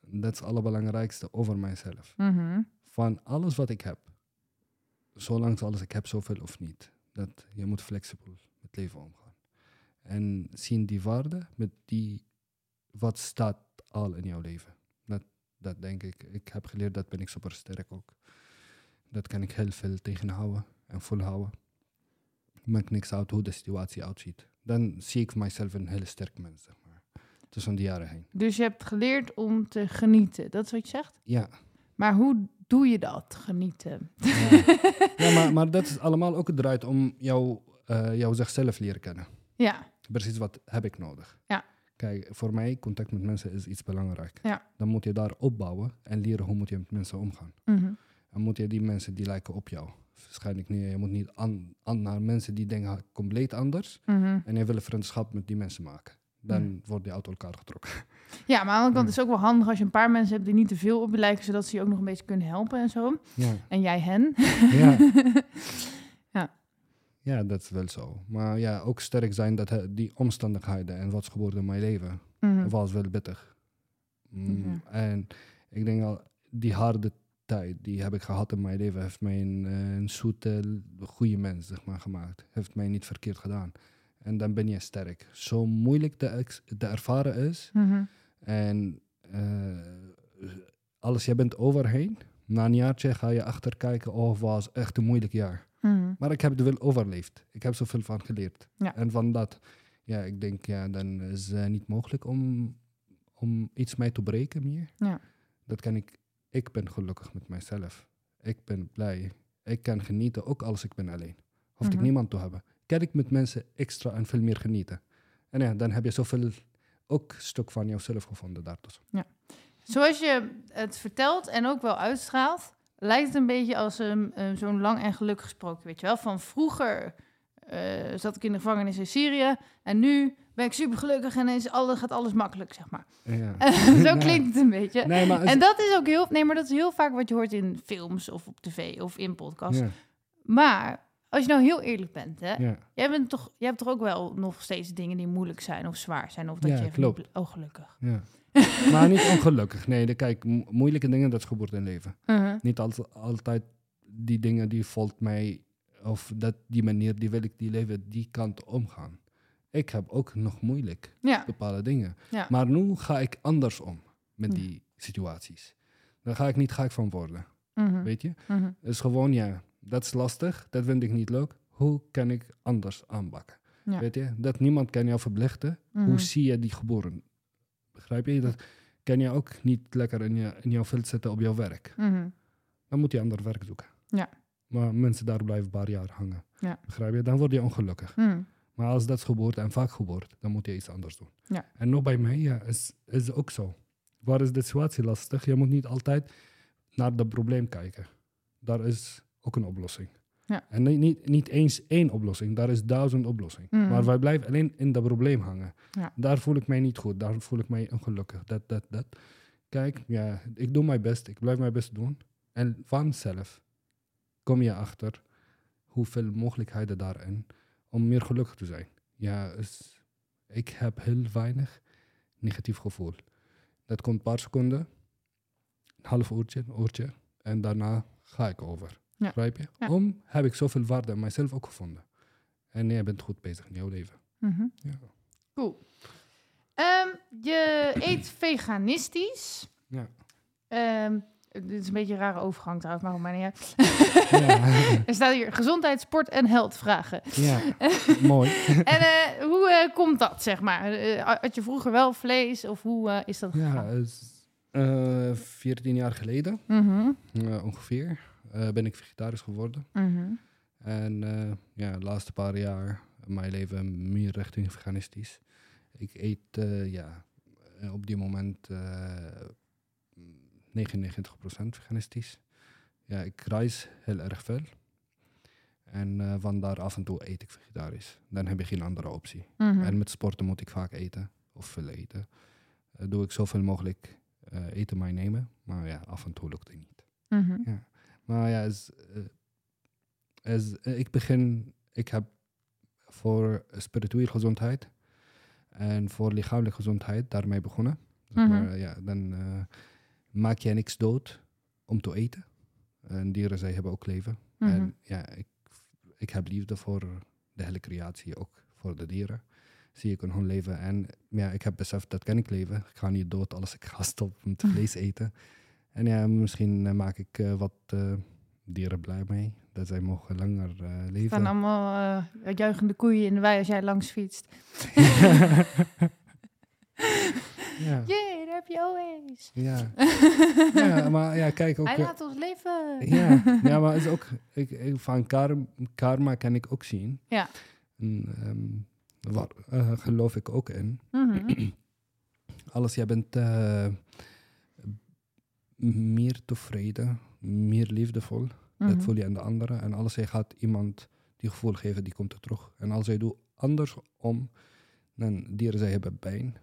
Dat is het allerbelangrijkste over mijzelf. Mhm. Van alles wat ik heb. Zolang als ik heb, zoveel of niet. Dat je moet flexibel met leven omgaan. En zien die waarde met die, wat staat al in jouw leven. Dat, dat denk ik. Ik heb geleerd, dat ben ik super sterk ook. Dat kan ik heel veel tegenhouden en volhouden. Maakt niks uit hoe de situatie uitziet. Dan zie ik mijzelf een hele sterk mens, zeg maar. Tussen de jaren heen. Dus je hebt geleerd om te genieten, dat is wat je zegt? Ja, Maar hoe doe je dat, genieten? Ja, ja maar, maar dat is allemaal ook draait om jou, eh jou zichzelf leren kennen. Ja, Precies wat heb ik nodig. Ja. Kijk, voor mij, contact met mensen is iets belangrijk. Ja. Dan moet je daar opbouwen en leren hoe moet je met mensen omgaan. Mhm. Dan moet je die mensen die lijken op jou. Waarschijnlijk niet. Je moet niet aan, aan naar mensen die denken compleet anders. Mhm. En je wil een vriendschap met die mensen maken. Dan wordt die uit elkaar getrokken. Ja, maar aan de andere kant is het ook wel handig als je een paar mensen hebt die niet te veel op je lijken, zodat ze je ook nog een beetje kunnen helpen en zo. Ja, En jij hen. ja. Ja. ja, dat is wel zo. Maar ja, ook sterk zijn dat die omstandigheden en wat is gebeurd in mijn leven. Mhm. was wel pittig. Mm. En ik denk al, die harde tijd die heb ik gehad in mijn leven, heeft mij een, eh, een zoete, goede mens zeg maar, gemaakt. Heeft mij niet verkeerd gedaan. En dan ben je sterk. Zo moeilijk te, ervaren is. Mhm. En eh, als je bent overheen, na een jaartje ga je achterkijken, oh, het was echt een moeilijk jaar. Mhm. Maar ik heb het wel overleefd. Ik heb zoveel van geleerd. Ja. En van dat, ja, ik denk, ja, dan is het niet mogelijk om, om iets mij te breken meer. Ja. Dat kan ik, ik ben gelukkig met mijzelf. Ik ben blij. Ik kan genieten, ook als ik ben alleen. Hoef Mhm. ik niemand te hebben. Kan ik met mensen extra en veel meer genieten. En ja, dan heb je zoveel, ook stuk van jezelf gevonden daartussen. Zoals je het vertelt en ook wel uitstraalt, lijkt het een beetje als een, eh, zo'n lang en gelukkig gesproken, weet je wel. Van vroeger eh, zat ik in de gevangenis in Syrië en nu ben ik super gelukkig en is alles, gaat alles makkelijk, zeg maar. Ja. Zo Nee. klinkt het een beetje. Nee, maar... En dat is ook heel, nee, maar dat is heel vaak wat je hoort in films of op tv of in podcasts. ja, Maar als je nou heel eerlijk bent, hè, ja. jij, bent toch, jij hebt toch ook wel nog steeds dingen die moeilijk zijn of zwaar zijn? Of dat Ja, je klopt. niet- Oh, gelukkig. Ja. maar niet ongelukkig. Nee, de, kijk, mo- moeilijke dingen, dat is geboorte en leven. Uh-huh. Niet al, altijd die dingen die volgt mij, of dat, die manier, die wil ik die leven, die kant omgaan. Ik heb ook nog moeilijk Ja, bepaalde dingen. Ja. Maar nu ga ik anders om met die situaties. Daar ga ik niet gek van worden, Mhm. weet je? Mhm. Het is gewoon, ja, dat is lastig, dat vind ik niet leuk. Hoe kan ik anders aanpakken? Ja. Weet je, dat niemand kan jou verplichten. Mhm. Hoe zie je die geboren? Begrijp je? Dat kan je ook niet lekker in, je, in jouw veld zetten op jouw werk. Mhm. Dan moet je ander werk zoeken. Ja. Maar mensen daar blijven een paar jaar hangen. Ja. Begrijp je? Dan word je ongelukkig. Mhm. Maar als dat is geboorte en vaak geboorte, dan moet je iets anders doen. Ja. En nog bij mij ja, is, is ook zo. Waar is de situatie lastig? Je moet niet altijd naar het probleem kijken. Daar is ook een oplossing. Ja. En niet, niet, niet eens één oplossing, daar is duizend oplossingen. Mhm. Maar wij blijven alleen in dat probleem hangen. Ja. Daar voel ik mij niet goed, daar voel ik mij ongelukkig. Dat, dat, dat. Kijk, ja, ik doe mijn best, ik blijf mijn best doen. En vanzelf kom je achter hoeveel mogelijkheden daarin om meer gelukkig te zijn. Ja, is, ik heb heel weinig negatief gevoel. Dat komt een paar seconden, een half uurtje, een uurtje. En daarna ga ik over. Ja. Begrijp je? Ja. Om heb ik zoveel waarde in mijzelf ook gevonden. En jij bent goed bezig in jouw leven. Mhm. Ja. Cool. Ehm, je eet veganistisch. Ja. Ehm, dit is een beetje een rare overgang trouwens, maar mij niet uit. Ja. Er staat hier gezondheid, sport en held vragen. ja, mooi. en eh, hoe eh, komt dat, zeg maar? Eh, had je vroeger wel vlees of hoe is dat Ja, gegaan? eh 14 jaar geleden Mhm, ongeveer ben ik vegetarisch geworden. mhm, En ja, de laatste paar jaar mijn leven meer richting veganistisch. Ik eet ja, op die moment 99% veganistisch. Ja, ik reis heel erg veel. En eh vandaar af en toe eet ik vegetarisch. Dan heb je geen andere optie. mhm. En met sporten moet ik vaak eten, of veel eten. Eh, doe ik zoveel mogelijk eh, eten meenemen. Maar ja, af en toe lukt het niet. Mhm. Maar ja, is, is, ik begin, ik heb voor spirituele gezondheid en voor lichamelijke gezondheid daarmee begonnen. Mhm. maar, ja, dan maak je niks dood om te eten. En dieren, zij hebben ook leven. Mhm. En ja, ik, ik heb liefde voor de hele creatie, ook voor de dieren. Zie ik hun leven. En ja, ik heb beseft dat kan ik leven. Ik ga niet dood als ik ga stoppen met vlees eten. En ja, misschien eh, maak ik eh, wat eh, dieren blij mee. Dat zij mogen langer Er leven. staan allemaal eh, juichende koeien in de wei als jij langs fietst. ja. Jee, daar heb je always. Ja. ja, maar ja, kijk ook. Hij eh, laat ons leven. ja, ja, maar is ook, ik, ik, van karma, karma kan ik ook zien. Ja. En, ehm, waar eh, geloof ik ook in. Mhm. Alles, jij bent eh, meer tevreden, meer liefdevol. Mhm. Dat voel je aan de anderen. En als jij gaat iemand die gevoel geven, die komt er terug. En als jij doet andersom, dan dieren zij hebben pijn.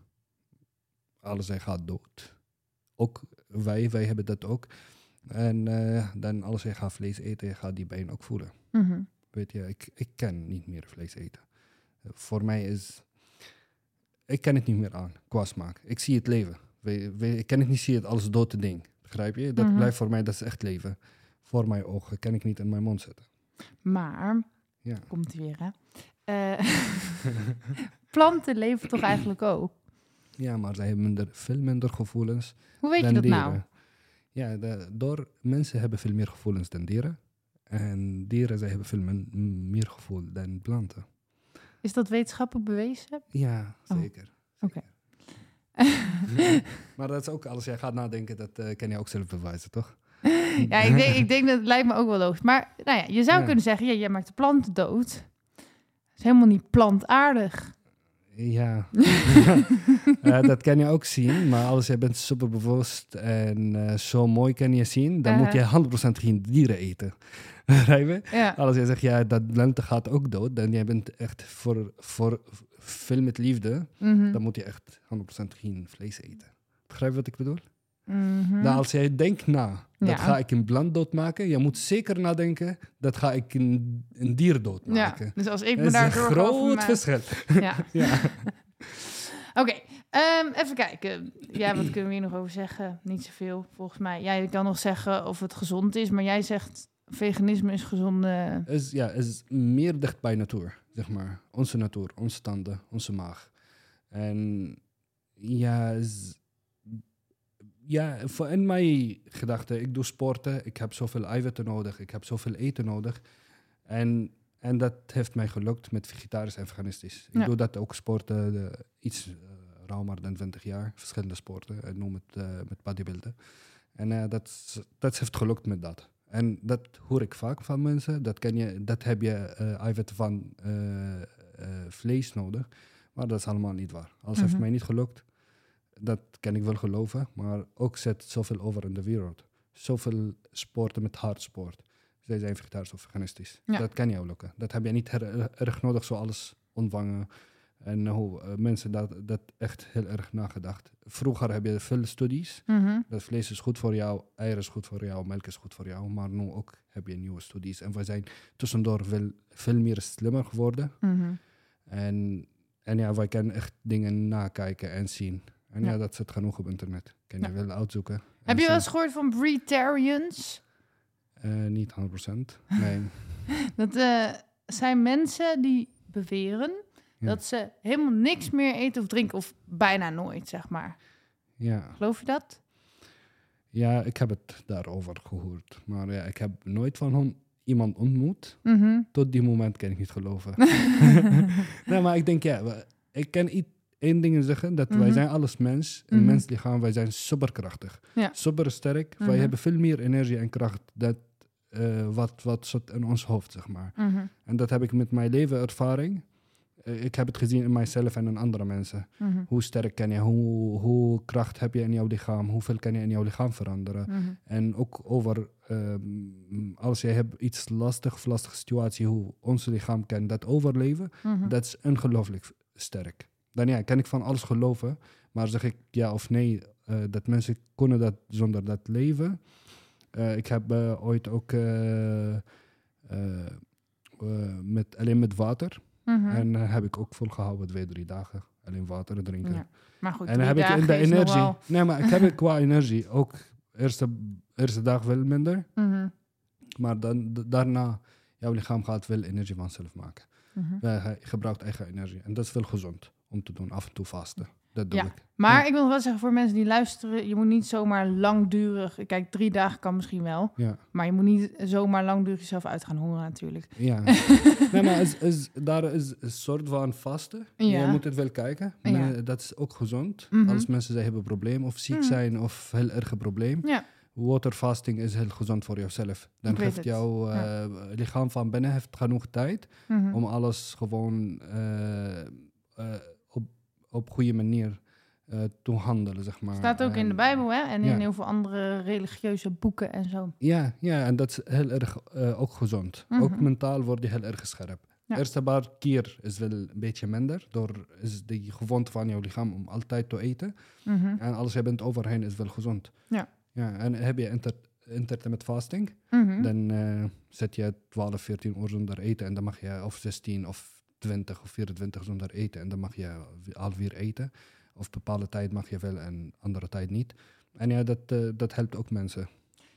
Alles zij gaat dood. Ook wij, wij hebben dat ook. En eh, dan als jij gaat vlees eten, je gaat die pijn ook voelen. Mhm. Weet je, ik, ik kan niet meer vlees eten. Voor mij is... Ik kan het niet meer aan, qua smaak. Ik zie het leven. We, we- ik kan het niet zien het als dode ding. Begrijp je? Dat Mhm. blijft voor mij, dat is echt leven. Voor mijn ogen kan ik niet in mijn mond zetten. Maar, Ja. komt weer hè. Eh, planten leven toch eigenlijk ook? Ja, maar zij hebben minder, veel minder gevoelens Hoe weet je dan dat dieren. nou? Ja, de- door mensen hebben veel meer gevoelens dan dieren. En dieren zij hebben veel meer gevoel dan planten. Is dat wetenschappelijk bewezen? Ja, Oh, zeker. oké. Ja. Maar dat is ook, als jij gaat nadenken, dat eh, kan je ook zelf bewijzen, toch? Ja, ik denk, ik denk dat het lijkt me ook wel logisch. Maar nou ja, je zou Ja. kunnen zeggen, ja, jij maakt de planten dood. Dat is helemaal niet plantaardig. Ja, Eh, dat kan je ook zien. Maar als je bent superbewust en eh, zo mooi kan je zien, dan moet Uh-huh. je 100% geen dieren eten. Ja, Als je zegt, ja, dat lente gaat ook dood, dan jij bent echt voor, voor veel met liefde, Mhm. dan moet je echt 100% geen vlees eten. Begrijp je wat ik bedoel? Nou, als jij denkt na, dat Ja. ga ik een plant doodmaken, je moet zeker nadenken, dat ga ik een, een dier ja, doodmaken. dus als ik me daar zorgen over groot maak- verschil. Ja. ja. Oké, ehm, even kijken. Ja, wat kunnen we hier nog over zeggen? Niet zoveel, volgens mij. Ja, je kan nog zeggen of het gezond is, maar jij zegt veganisme is gezonde... Is, ja, is meer dicht bij natuur, zeg maar. Onze natuur, onze tanden, onze maag. En ja, is, ja voor in mijn gedachte, ik doe sporten, ik heb zoveel eiwitten nodig, ik heb zoveel eten nodig. En, en dat heeft mij gelukt met vegetarisch en veganistisch. Ik Ja. doe dat ook sporten, de, iets uh, ruimer dan 20 jaar, verschillende sporten. Ik noem het eh, met bodybuilden. En eh, dat, dat heeft gelukt met dat. En dat hoor ik vaak van mensen. Dat, kan je, dat heb je eh eiwitten van vlees nodig. Maar dat is allemaal niet waar. Als heeft Mhm. mij niet gelukt, dat kan ik wel geloven. Maar ook zet zoveel over in de wereld. Zoveel sporten met hardsport. Zij zijn vegetarisch of veganistisch. Ja. Dat kan jou lukken. Dat heb je niet erg nodig zoals ontvangen. En hoe eh, mensen dat, dat echt heel erg nagedacht. Vroeger heb je veel studies. Mhm. Dat vlees is goed voor jou, eieren is goed voor jou, melk is goed voor jou. Maar nu ook heb je nieuwe studies. En we zijn tussendoor veel, veel meer slimmer geworden. Mhm. En, en ja, wij kunnen echt dingen nakijken en zien. En ja, Ja. dat zit genoeg op internet. Kan je Ja. wel uitzoeken. Heb je wel eens gehoord van breatarians? Eh, niet 100%. Nee. Dat eh, zijn mensen die beweren Ja. dat ze helemaal niks meer eten of drinken, of bijna nooit, zeg maar. ja. Geloof je dat? ja, ik heb het daarover gehoord. Maar ja, ik heb nooit van hun iemand ontmoet. Mhm. Tot die moment kan ik niet geloven. nee, maar ik denk, ja, ik kan i- één ding zeggen, dat wij Mhm. zijn alles mens. Een Mhm. mens lichaam, wij zijn superkrachtig. Ja. Super sterk. Mhm. Wij hebben veel meer energie en kracht dat, eh, wat, wat zit in ons hoofd, zeg maar. Mhm. En dat heb ik met mijn levenervaring. Eh, ik heb het gezien in mijzelf en in andere mensen. Hoe sterk kan je, hoe, hoe kracht heb je in jouw lichaam, hoeveel kan je in jouw lichaam veranderen. En ook over ehm, als je hebt iets lastig of lastige situatie, hoe ons lichaam kan dat overleven, dat is ongelooflijk sterk. Dan ja, kan ik van alles geloven, maar zeg ik ja of nee, eh, dat mensen kunnen dat zonder dat leven. Eh, ik heb eh, ooit ook met, alleen met water. Mhm. En heb ik ook volgehouden twee, drie dagen. Alleen water drinken. Ja. Maar goed, En dan heb ik in de energie. Nee, maar ik heb qua energie ook eerste, eerste dag wel minder. Mhm. Maar dan, daarna, jouw lichaam gaat wel energie vanzelf maken. Eh, hij gebruikt eigen energie. En dat is wel gezond om te doen, af en toe vasten. Dat doe Ja. ik. Maar Ja. ik wil nog wel zeggen voor mensen die luisteren, je moet niet zomaar langdurig, kijk, drie dagen kan misschien wel, Ja, maar je moet niet zomaar langdurig jezelf uit gaan hongeren natuurlijk. ja. nee, maar is, is, daar is een soort van vasten. Ja. Je moet het wel kijken. Nee, dat is ook gezond. Mhm. Als mensen ze hebben een probleem of ziek Mhm. zijn of heel erg een probleem. Ja. Waterfasting is heel gezond voor jezelf. Dan geeft het. jouw eh, lichaam van binnen heeft genoeg tijd Mhm. om alles gewoon eh, eh, op, goede manier eh, te handelen, zeg maar. Staat ook in de Bijbel hè? en ja. in heel veel andere religieuze boeken en zo. Ja, ja, en dat is heel erg eh, ook gezond. Mhm. Ook mentaal word je heel erg scherp. Ja. Eerste paar keer is wel een beetje minder, door is die gewoonte van jouw lichaam om altijd te eten. Mhm. En als je bent overheen is wel gezond. Ja. ja en heb je inter intermittent fasting, Mhm. dan eh, zet je 12, 14 uur zonder eten en dan mag je, of 16 of 20 of 24 zonder eten en dan mag je alweer eten. Of bepaalde tijd mag je wel en andere tijd niet. En ja, dat, eh, dat helpt ook mensen.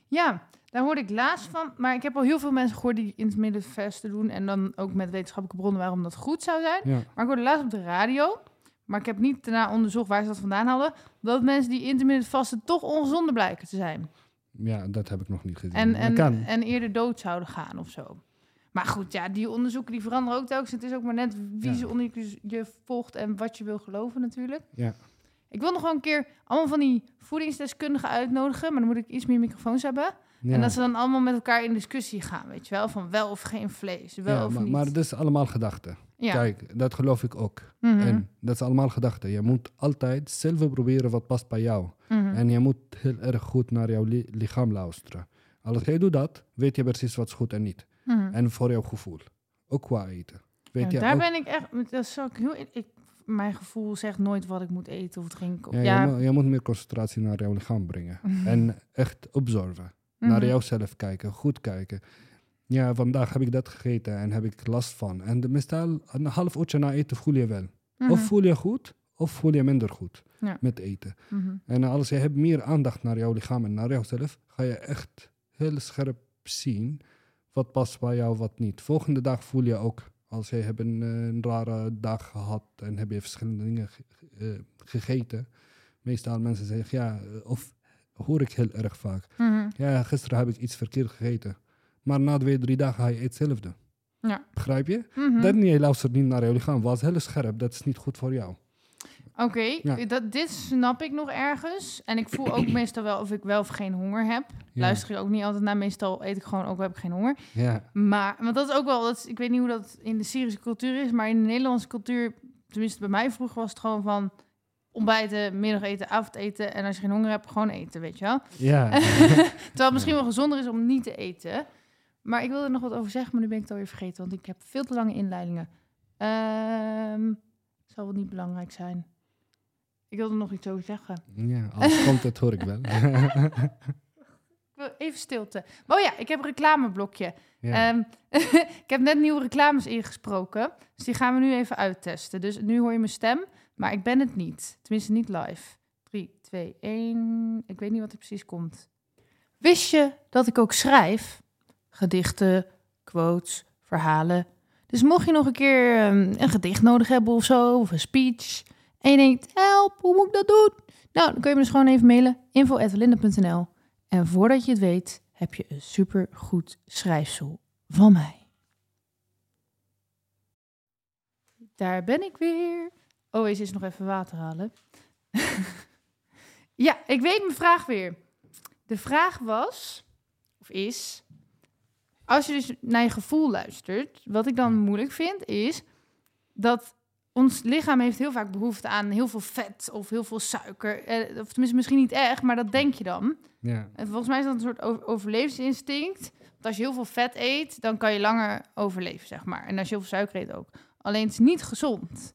Ja, daar hoorde ik laatst van. Maar ik heb al heel veel mensen gehoord die intermittent fasten doen. En dan ook met wetenschappelijke bronnen waarom dat goed zou zijn. Ja. Maar ik hoorde laatst op de radio. Maar ik heb niet daarna onderzocht waar ze dat vandaan hadden. Dat mensen die intermittent vasten toch ongezonder blijken te zijn. Ja, dat heb ik nog niet gezien. En, en, en eerder dood zouden gaan of zo. Maar goed, ja, die onderzoeken die veranderen ook telkens. Het is ook maar net wie Ja. ze onderzoek je volgt en wat je wil geloven natuurlijk. Ja. Ik wil nog wel een keer allemaal van die voedingsdeskundigen uitnodigen, maar dan moet ik iets meer microfoons hebben. Ja. En dat ze dan allemaal met elkaar in discussie gaan, weet je wel, van wel of geen vlees, wel ja, of maar, niet. maar dat is allemaal gedachten. ja. Kijk, dat geloof ik ook. Mhm. En dat is allemaal gedachten. Je moet altijd zelf proberen wat past bij jou. Mhm. En je moet heel erg goed naar jouw li- lichaam luisteren. Als jij doet dat, weet je precies wat is goed en niet. Mhm. En voor jouw gevoel. Ook qua eten. Weet Ja, daar ook- ben ik echt, dat ik heel, ik, mijn gevoel zegt nooit wat ik moet eten of drinken. ja, Ja, Je, moet, je moet meer concentratie naar jouw lichaam brengen. Mhm. En echt observen. Mhm. Naar jouzelf kijken. Goed kijken. Ja, vandaag heb ik dat gegeten en heb ik last van. En de- meestal een half uurtje na eten voel je wel. Mhm. Of voel je goed, of voel je minder goed Ja. met eten. Mhm. En als je hebt meer aandacht naar jouw lichaam en naar jouzelf, ga je echt heel scherp zien wat past bij jou, wat niet. Volgende dag voel je ook, als je hebt een, eh, een rare dag gehad en heb je verschillende dingen ge- eh, gegeten. Meestal mensen zeggen, ja, eh, of hoor ik heel erg vaak. Mhm. Ja, gisteren heb ik iets verkeerd gegeten. Maar na twee, drie dagen ga je hetzelfde. Ja. Begrijp je? Mhm. Dat niet, je luistert niet naar jouw lichaam. Was heel scherp, dat is niet goed voor jou. Oké, Ja. dat dit snap ik nog ergens. En ik voel ook meestal wel of ik wel of geen honger heb. Ja. Luister ik ook niet altijd naar. Meestal eet ik gewoon ook heb ik geen honger. Ja, Maar, want dat is ook wel, dat is- ik weet niet hoe dat in de Syrische cultuur is, maar in de Nederlandse cultuur, tenminste bij mij vroeger was het gewoon van ontbijten, middageten, avondeten. En als je geen honger hebt, gewoon eten, weet je wel. ja. Terwijl het misschien wel gezonder is om niet te eten. Maar ik wilde er nog wat over zeggen, maar nu ben ik het alweer vergeten, want ik heb veel te lange inleidingen. Ehm zal wel niet belangrijk zijn. Ik wilde er nog iets over zeggen. ja als komt het hoor ik wel. Even stilte. Oh ja, ik heb een reclameblokje. ja. Ehm, ik heb net nieuwe reclames ingesproken. Dus die gaan we nu even uittesten. Dus nu hoor je mijn stem, maar ik ben het niet. Tenminste, niet live. 3, 2, 1. Ik weet niet wat er precies komt. Wist je dat ik ook schrijf? Gedichten, quotes, verhalen. Dus mocht je nog een keer ehm, een gedicht nodig hebben of zo, of een speech. En je denkt, help, hoe moet ik dat doen? Nou, dan kun je me dus gewoon even mailen. info.linde.nl En voordat je het weet, heb je een supergoed schrijfsel van mij. Daar ben ik weer. Oh, eens nog even water halen. ja, ik weet mijn vraag weer. De vraag was, of is, als je dus naar je gevoel luistert, wat ik dan moeilijk vind, is dat ons lichaam heeft heel vaak behoefte aan heel veel vet of heel veel suiker. Eh, of tenminste, misschien niet echt, maar dat denk je dan. ja. En volgens mij is dat een soort over- overlevingsinstinct. Want als je heel veel vet eet, dan kan je langer overleven, zeg maar. En als je heel veel suiker eet ook. Alleen het is niet gezond.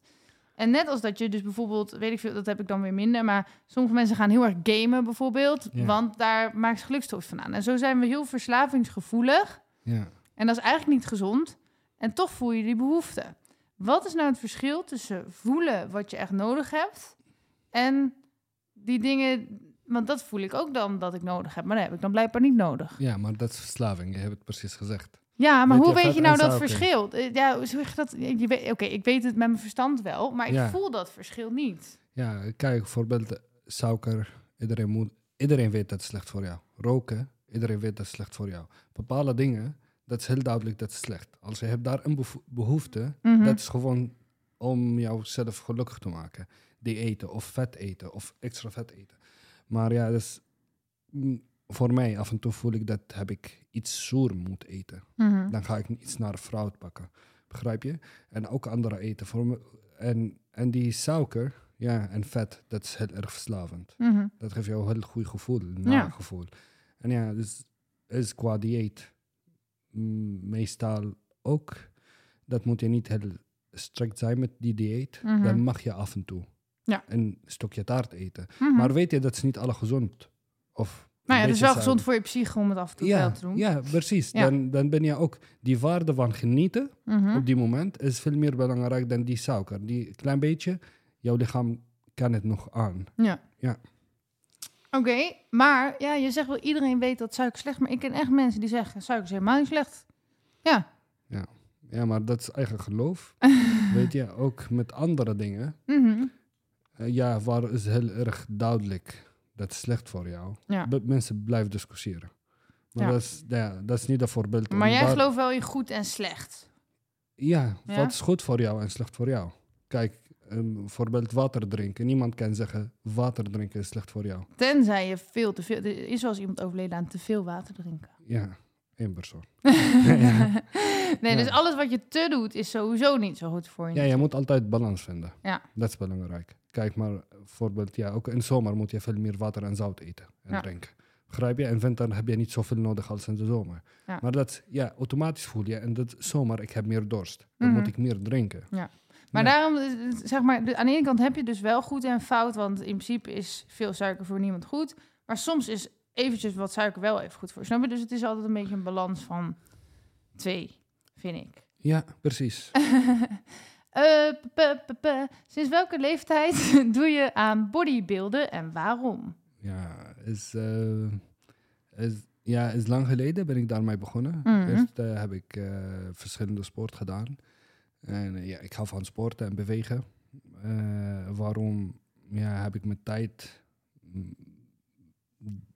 En net als dat je dus bijvoorbeeld, weet ik veel, dat heb ik dan weer minder. Maar sommige mensen gaan heel erg gamen bijvoorbeeld. Ja. Want daar maakt ze gelukstof van aan. En zo zijn we heel verslavingsgevoelig. ja. En dat is eigenlijk niet gezond. En toch voel je die behoefte. Wat is nou het verschil tussen voelen wat je echt nodig hebt en die dingen, want dat voel ik ook dan dat ik nodig heb, maar dat heb ik dan blijkbaar niet nodig. Ja, maar dat is verslaving. Je hebt het precies gezegd. Ja, maar Weet hoe weet je nou dat verschil? Eh, Ja, hoe zeg je dat? Oké, ik weet het met mijn verstand wel, maar ik Ja. voel dat verschil niet. Ja, kijk, bijvoorbeeld eh, suiker. Iedereen, moet, iedereen weet dat het slecht voor jou. Roken, iedereen weet dat het slecht voor jou. Bepaalde dingen, dat is heel duidelijk dat het slecht. Als je hebt daar een behoefte, Mhm. dat is gewoon om jouzelf gelukkig te maken. Die eten of vet eten of extra vet eten. Maar ja, dus, voor mij af en toe voel ik dat heb ik iets zoer moet eten. Mhm. Dan ga ik iets naar fruit pakken. Begrijp je? En ook andere eten. Voor me, en, en die suiker ja, en vet, dat is heel erg verslavend. Mhm. Dat geeft jou een heel goed gevoel, een Ja. nagevoel. En ja, dus is qua dieet meestal ook. Dat moet je niet heel strikt zijn met die dieet. Mhm. Dan mag je af en toe Ja. een stokje taart eten. Mhm. Maar weet je, dat is niet alle gezond. Of nou ja, het is wel gezond voor je psyche om het af en toe Ja, wel te doen. ja, precies. Ja. Dan, dan ben je ook die waarde van genieten Mhm. op die moment is veel meer belangrijk dan die suiker. Die klein beetje, jouw lichaam kan het nog aan. Ja. Ja. Oké, maar ja, je zegt wel iedereen weet dat suiker slecht, maar ik ken echt mensen die zeggen suiker is helemaal niet slecht. Ja. Ja, maar dat is eigen geloof. Weet je, ook met andere dingen. Mhm. Eh, ja, waar is heel erg duidelijk dat is slecht voor jou. Ja. Mensen blijven discussiëren. Maar Ja. dat, is, ja, dat is niet een voorbeeld. Maar jij daar- gelooft wel in goed en slecht. Ja, Ja? wat is goed voor jou en slecht voor jou? Kijk, een voorbeeld water drinken. Niemand kan zeggen water drinken is slecht voor jou. Tenzij je veel te veel... Er is wel eens iemand overleden aan te veel water drinken. Ja, één persoon. nee, dus Ja. alles wat je te doet is sowieso niet zo goed voor je. Ja, je moet altijd balans vinden. Ja. Dat is belangrijk. Kijk maar, bijvoorbeeld, ja, ook in zomer moet je veel meer water en zout eten en Ja. drinken. Begrijp je? In winter heb je niet zoveel nodig als in de zomer. Ja. Maar dat, ja, automatisch voel je, en dat zomer, ik heb meer dorst. Dan Mhm. moet ik meer drinken. Maar Ja. daarom, eh, zeg maar, aan de ene kant heb je dus wel goed en fout, want in principe is veel suiker voor niemand goed. Maar soms is eventjes wat suiker wel even goed voor. Snap je? Dus het is altijd een beetje een balans van twee, vind ik. Ja, precies. Eh, Sinds welke leeftijd doe je aan bodybuilden en waarom? Ja, is, eh, is, ja, is lang geleden ben ik daarmee begonnen. Mhm. Eerst eh, heb ik eh, verschillende sport gedaan. En eh, ja, ik hou van sporten en bewegen. Eh, waarom ja, heb ik mijn tijd mm,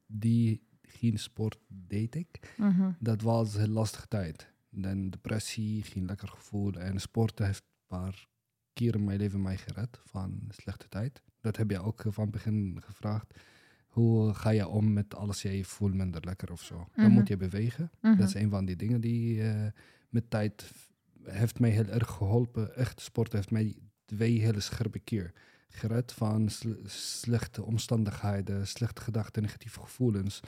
die geen sport deed ik. Mhm. Dat was een heel lastige tijd. Dan depressie, geen lekker gevoel. En sporten heeft een paar keer in mijn leven mij gered van slechte tijd. Dat heb je ook van het begin gevraagd. Hoe ga je om met alles je voelt minder lekker of zo? Dan Mhm. moet je bewegen. Mhm. Dat is een van die dingen die eh, met tijd heeft mij heel erg geholpen. Echt, sport heeft mij twee hele scherpe keer gered van sle- slechte omstandigheden, slechte gedachten, negatieve gevoelens.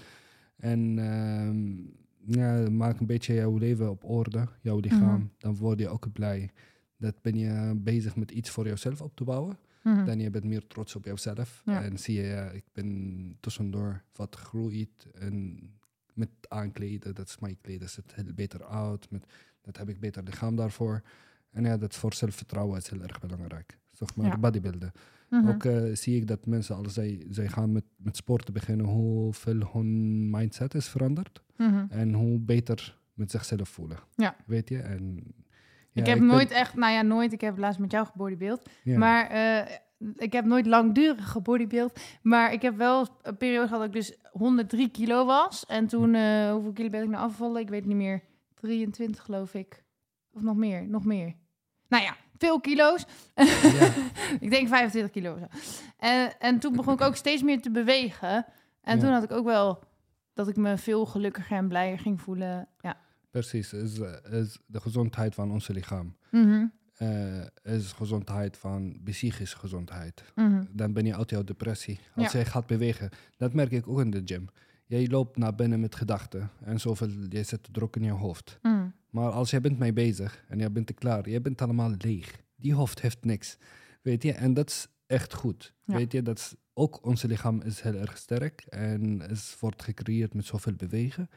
En ehm, ja, maak een beetje jouw leven op orde, jouw lichaam. Mhm. Dan word je ook blij. Dat ben je bezig met iets voor jezelf op te bouwen. Mhm. Dan je bent meer trots op jezelf. Ja. En zie je, ja, ik ben tussendoor wat gegroeid. En met aankleden, dat is mijn kleden, ziet heel beter uit. Met, dat heb ik beter lichaam daarvoor. En ja, dat voor zelfvertrouwen is heel erg belangrijk. Zeg maar, Ja. bodybuilden. Mhm. Ook eh, zie ik dat mensen, als zij, zij gaan met, met sporten beginnen, hoeveel hun mindset is veranderd. Mhm. En hoe beter met zichzelf voelen. Ja. Weet je? En, ja, ik heb nooit echt, nou ja, nooit. Ik heb laatst met jou gebodybuild. ja. Maar eh, ik heb nooit langdurig gebodybuild. Maar ik heb wel een periode gehad dat ik dus 103 kilo was. En toen, eh, hoeveel kilo ben ik nou afgevallen? Ik weet het niet meer. 23 geloof ik. Of nog meer, nog meer. Nou ja, veel kilo's. Ja. ik denk 25 kilo. En, en toen begon ik ook steeds meer te bewegen. En Ja. toen had ik ook wel dat ik me veel gelukkiger en blijer ging voelen. Ja. Precies, is, is de gezondheid van ons lichaam. Mhm, eh, is gezondheid van psychische gezondheid. mhm. Dan ben je uit jouw depressie. Als Ja. jij gaat bewegen, dat merk ik ook in de gym. Jij loopt naar binnen met gedachten en zoveel, je zit druk in je hoofd. Mhm. Maar als jij bent mee bezig en je bent er klaar, je bent allemaal leeg. Die hoofd heeft niks. Weet je, en dat is echt goed. Ja. Weet je, dat is, ook ons lichaam is heel erg sterk en is, wordt gecreëerd met zoveel bewegen.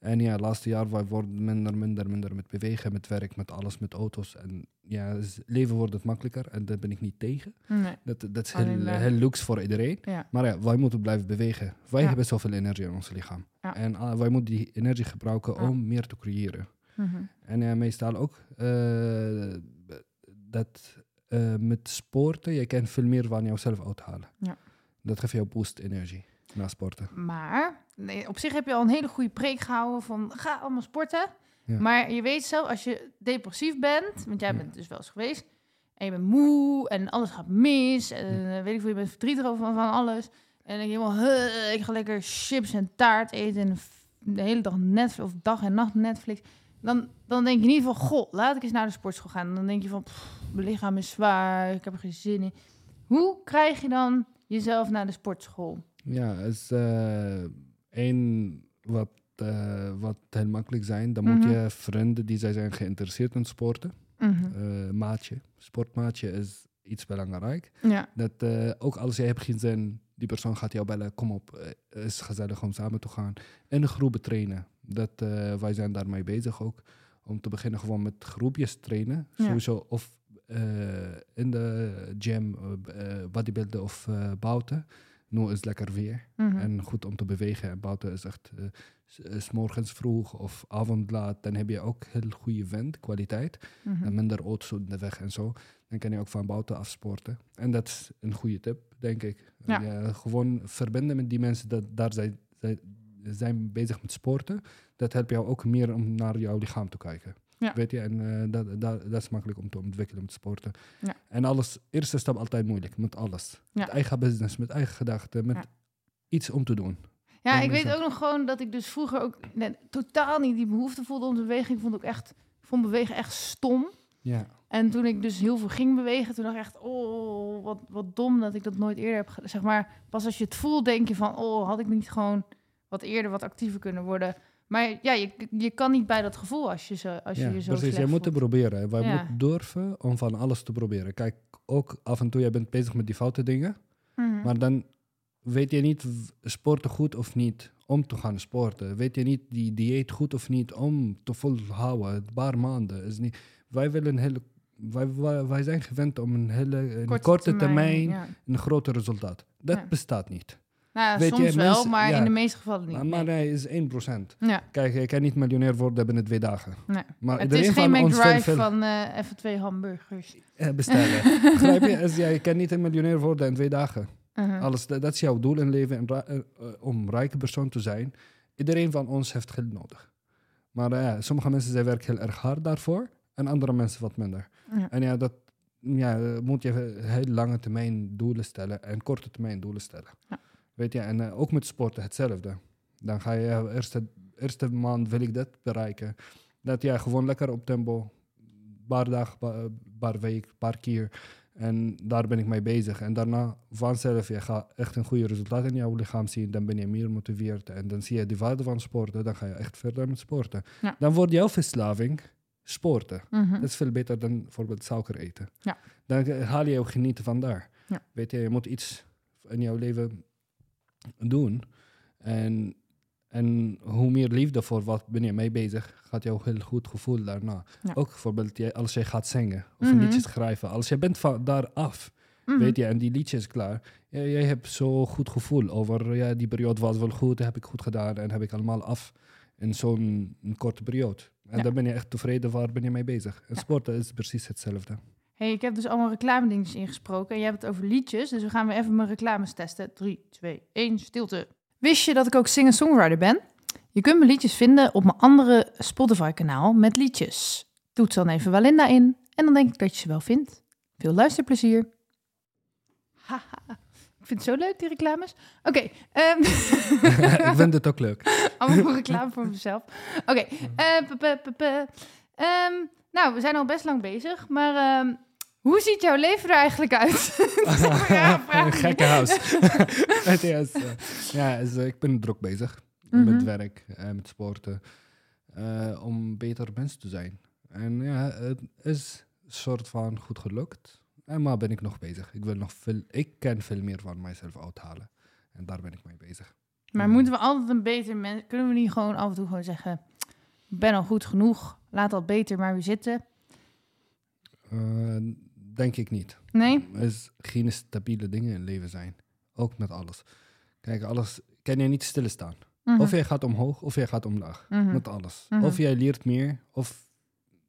En ja, laatste jaar wij worden minder, minder, minder met bewegen, met werk, met alles, met auto's. En ja, leven wordt het makkelijker en daar ben ik niet tegen. Nee. Dat, dat is heel, heel luxe voor iedereen. Ja. Maar ja, wij moeten blijven bewegen. Wij Ja. hebben zoveel energie in ons lichaam. Ja. En ah, wij moeten die energie gebruiken om meer te creëren. Mhm. En ja, meestal ook eh, dat eh, met sporten, je kan veel meer van jezelf uithalen. Ja. Dat geeft jou boost energie na sporten. Maar nee, op zich heb je al een hele goede preek gehouden van ga allemaal sporten. Ja. Maar je weet zelf, als je depressief bent, want jij Ja. bent dus wel eens geweest, en je bent moe en alles gaat mis, en eh, weet ik veel, je bent verdrietig over van, van alles. En dan denk je helemaal, "Huh, ik ga lekker chips en taart eten en de hele dag Netflix, of dag en nacht Netflix. Dan, dan denk je niet van, goh, laat ik eens naar de sportschool gaan. Dan denk je van, pff, mijn lichaam is zwaar, ik heb er geen zin in. Hoe krijg je dan jezelf naar de sportschool? Ja, is eh één wat, eh, wat heel makkelijk zijn. Dan Mhm. moet je vrienden die zij zijn geïnteresseerd in sporten. Mhm. eh, maatje, sportmaatje is iets belangrijk. Ja. Dat eh, ook als jij hebt geen zin, die persoon gaat jou bellen. Kom op, is gezellig om samen te gaan. En groepen trainen. Dat, wij zijn daarmee bezig ook. Om te beginnen gewoon met groepjes trainen. Ja. Sowieso of in de gym, eh, bodybuilden of eh bouten. Nu is lekker weer. Mhm. En goed om te bewegen. En bouten is echt eh, s- morgens vroeg of avond laat. Dan heb je ook heel goede wind, kwaliteit. Mhm. En minder auto's op de weg en zo. Dan kan je ook van buiten afsporten. En dat is een goede tip, denk ik. Ja. Ja, gewoon verbinden met die mensen. Dat, daar zij, zijn bezig met sporten, dat helpt jou ook meer om naar jouw lichaam te kijken. Ja. Weet je, en eh, dat, dat, dat is makkelijk om te ontwikkelen met sporten. Ja. En alles, eerste stap altijd moeilijk, met alles. Ja. Met eigen business, met eigen gedachten, met iets om te doen. Ja, ik weet ook nog gewoon dat ik dus vroeger ook nee, totaal niet die behoefte voelde om te bewegen. Ik vond ook echt, ik vond bewegen echt stom. Ja, En toen ik dus heel veel ging bewegen, toen dacht ik echt, oh, wat, wat dom dat ik dat nooit eerder heb gedaan. Zeg maar, pas als je het voelt, denk je van, oh, had ik niet gewoon wat eerder wat actiever kunnen worden. Maar ja, je, je kan niet bij dat gevoel als je, zo, als je ja je zo precies. Jij moet het proberen. Wij Ja. moeten durven om van alles te proberen. Kijk, ook af en toe, jij bent bezig met die foute dingen. Mhm. Maar dan weet je niet sporten goed of niet om te gaan sporten. Weet je niet die dieet goed of niet om te volhouden. Een paar maanden. Is niet, wij, willen een hele, wij, wij, wij zijn gewend om een hele in korte, termijn, ja. een groter resultaat. Dat bestaat niet. Nou, ja, Weet soms je, wel, mensen- maar ja. in de meeste gevallen niet. Maar, nee, is 1%. Ja, Kijk, je kan niet miljonair worden binnen twee dagen. nee. Maar Het is geen van ons wil McDrive van eh, even twee hamburgers. eh, bestellen. Begrijp je? Als jij kan niet een miljonair worden in twee dagen. Uh-huh. Alles, dat, dat is jouw doel in leven, en ra- eh, eh, om een rijke persoon te zijn. Iedereen van ons heeft geld nodig. Maar eh, ja, sommige mensen zij werken heel erg hard daarvoor en andere mensen wat minder. Ja. En ja, dat ja, eh, moet je heel lange termijn doelen stellen en korte termijn doelen stellen. Ja. Weet je, en eh, ook met sporten hetzelfde. Dan ga je, ja, eerste, eerste maand wil ik dat bereiken. Dat jij gewoon lekker op tempo, paar dagen, pa- paar week, paar keer. En daar ben ik mee bezig. En daarna vanzelf, je gaat echt een goede resultaat in jouw lichaam zien. Dan ben je meer gemotiveerd. En dan zie je de waarde van sporten. Dan ga je echt verder met sporten. Ja. Dan wordt jouw verslaving sporten. Mhm. Dat is veel beter dan bijvoorbeeld suiker eten. Ja. Dan eh, haal je ook genieten van daar. Ja. Weet je, je moet iets in jouw leven doen. En, en hoe meer liefde voor wat ben je mee bezig, gaat jou heel goed gevoel daarna. Ja. Ook bijvoorbeeld als je gaat zingen of Mhm. een liedje schrijven. Als je bent van daar af, Mhm. weet je, en die liedje is klaar. Jij hebt zo goed gevoel over, ja, die periode was wel goed, heb ik goed gedaan en heb ik allemaal af in zo'n korte periode. En Ja. dan ben je echt tevreden, waar ben je mee bezig? En Ja. sporten is precies hetzelfde. Hey, ik heb dus allemaal reclame dingetjes ingesproken. En jij hebt het over liedjes. Dus we gaan weer even mijn reclames testen. 3, 2, 1, stilte. Wist je dat ik ook singer-songwriter ben? Je kunt mijn liedjes vinden op mijn andere Spotify-kanaal met liedjes. Toets dan even Walinda in. En dan denk ik dat je ze wel vindt. Veel luisterplezier. Haha. Ik vind het zo leuk, die reclames. Oké. ehm, ik vind het ook leuk. Allemaal reclame voor mezelf. Oké. eh, p- p- ehm, nou, we zijn al best lang bezig. Maar ehm, hoe ziet jouw leven er eigenlijk uit? Is toch een gekke huis. Het is, eh, ja, is, eh, ik ben druk bezig Mhm. met werk en met sporten. eh, om beter mens te zijn. En ja, het is een soort van goed gelukt. En maar ben ik nog bezig. Ik wil nog veel, ik kan veel meer van mijzelf uithalen. En daar ben ik mee bezig. Maar moeten we altijd een beter mens... Kunnen we niet gewoon af en toe gewoon zeggen... Ik ben al goed genoeg. Laat al beter maar weer zitten. Denk ik niet. Nee? Er is geen stabiele dingen in het leven zijn. Ook met alles. Kijk, alles kan je niet stilstaan. Mhm. Of jij gaat omhoog of jij gaat omlaag. Mhm. Met alles. Mhm. Of jij leert meer. Of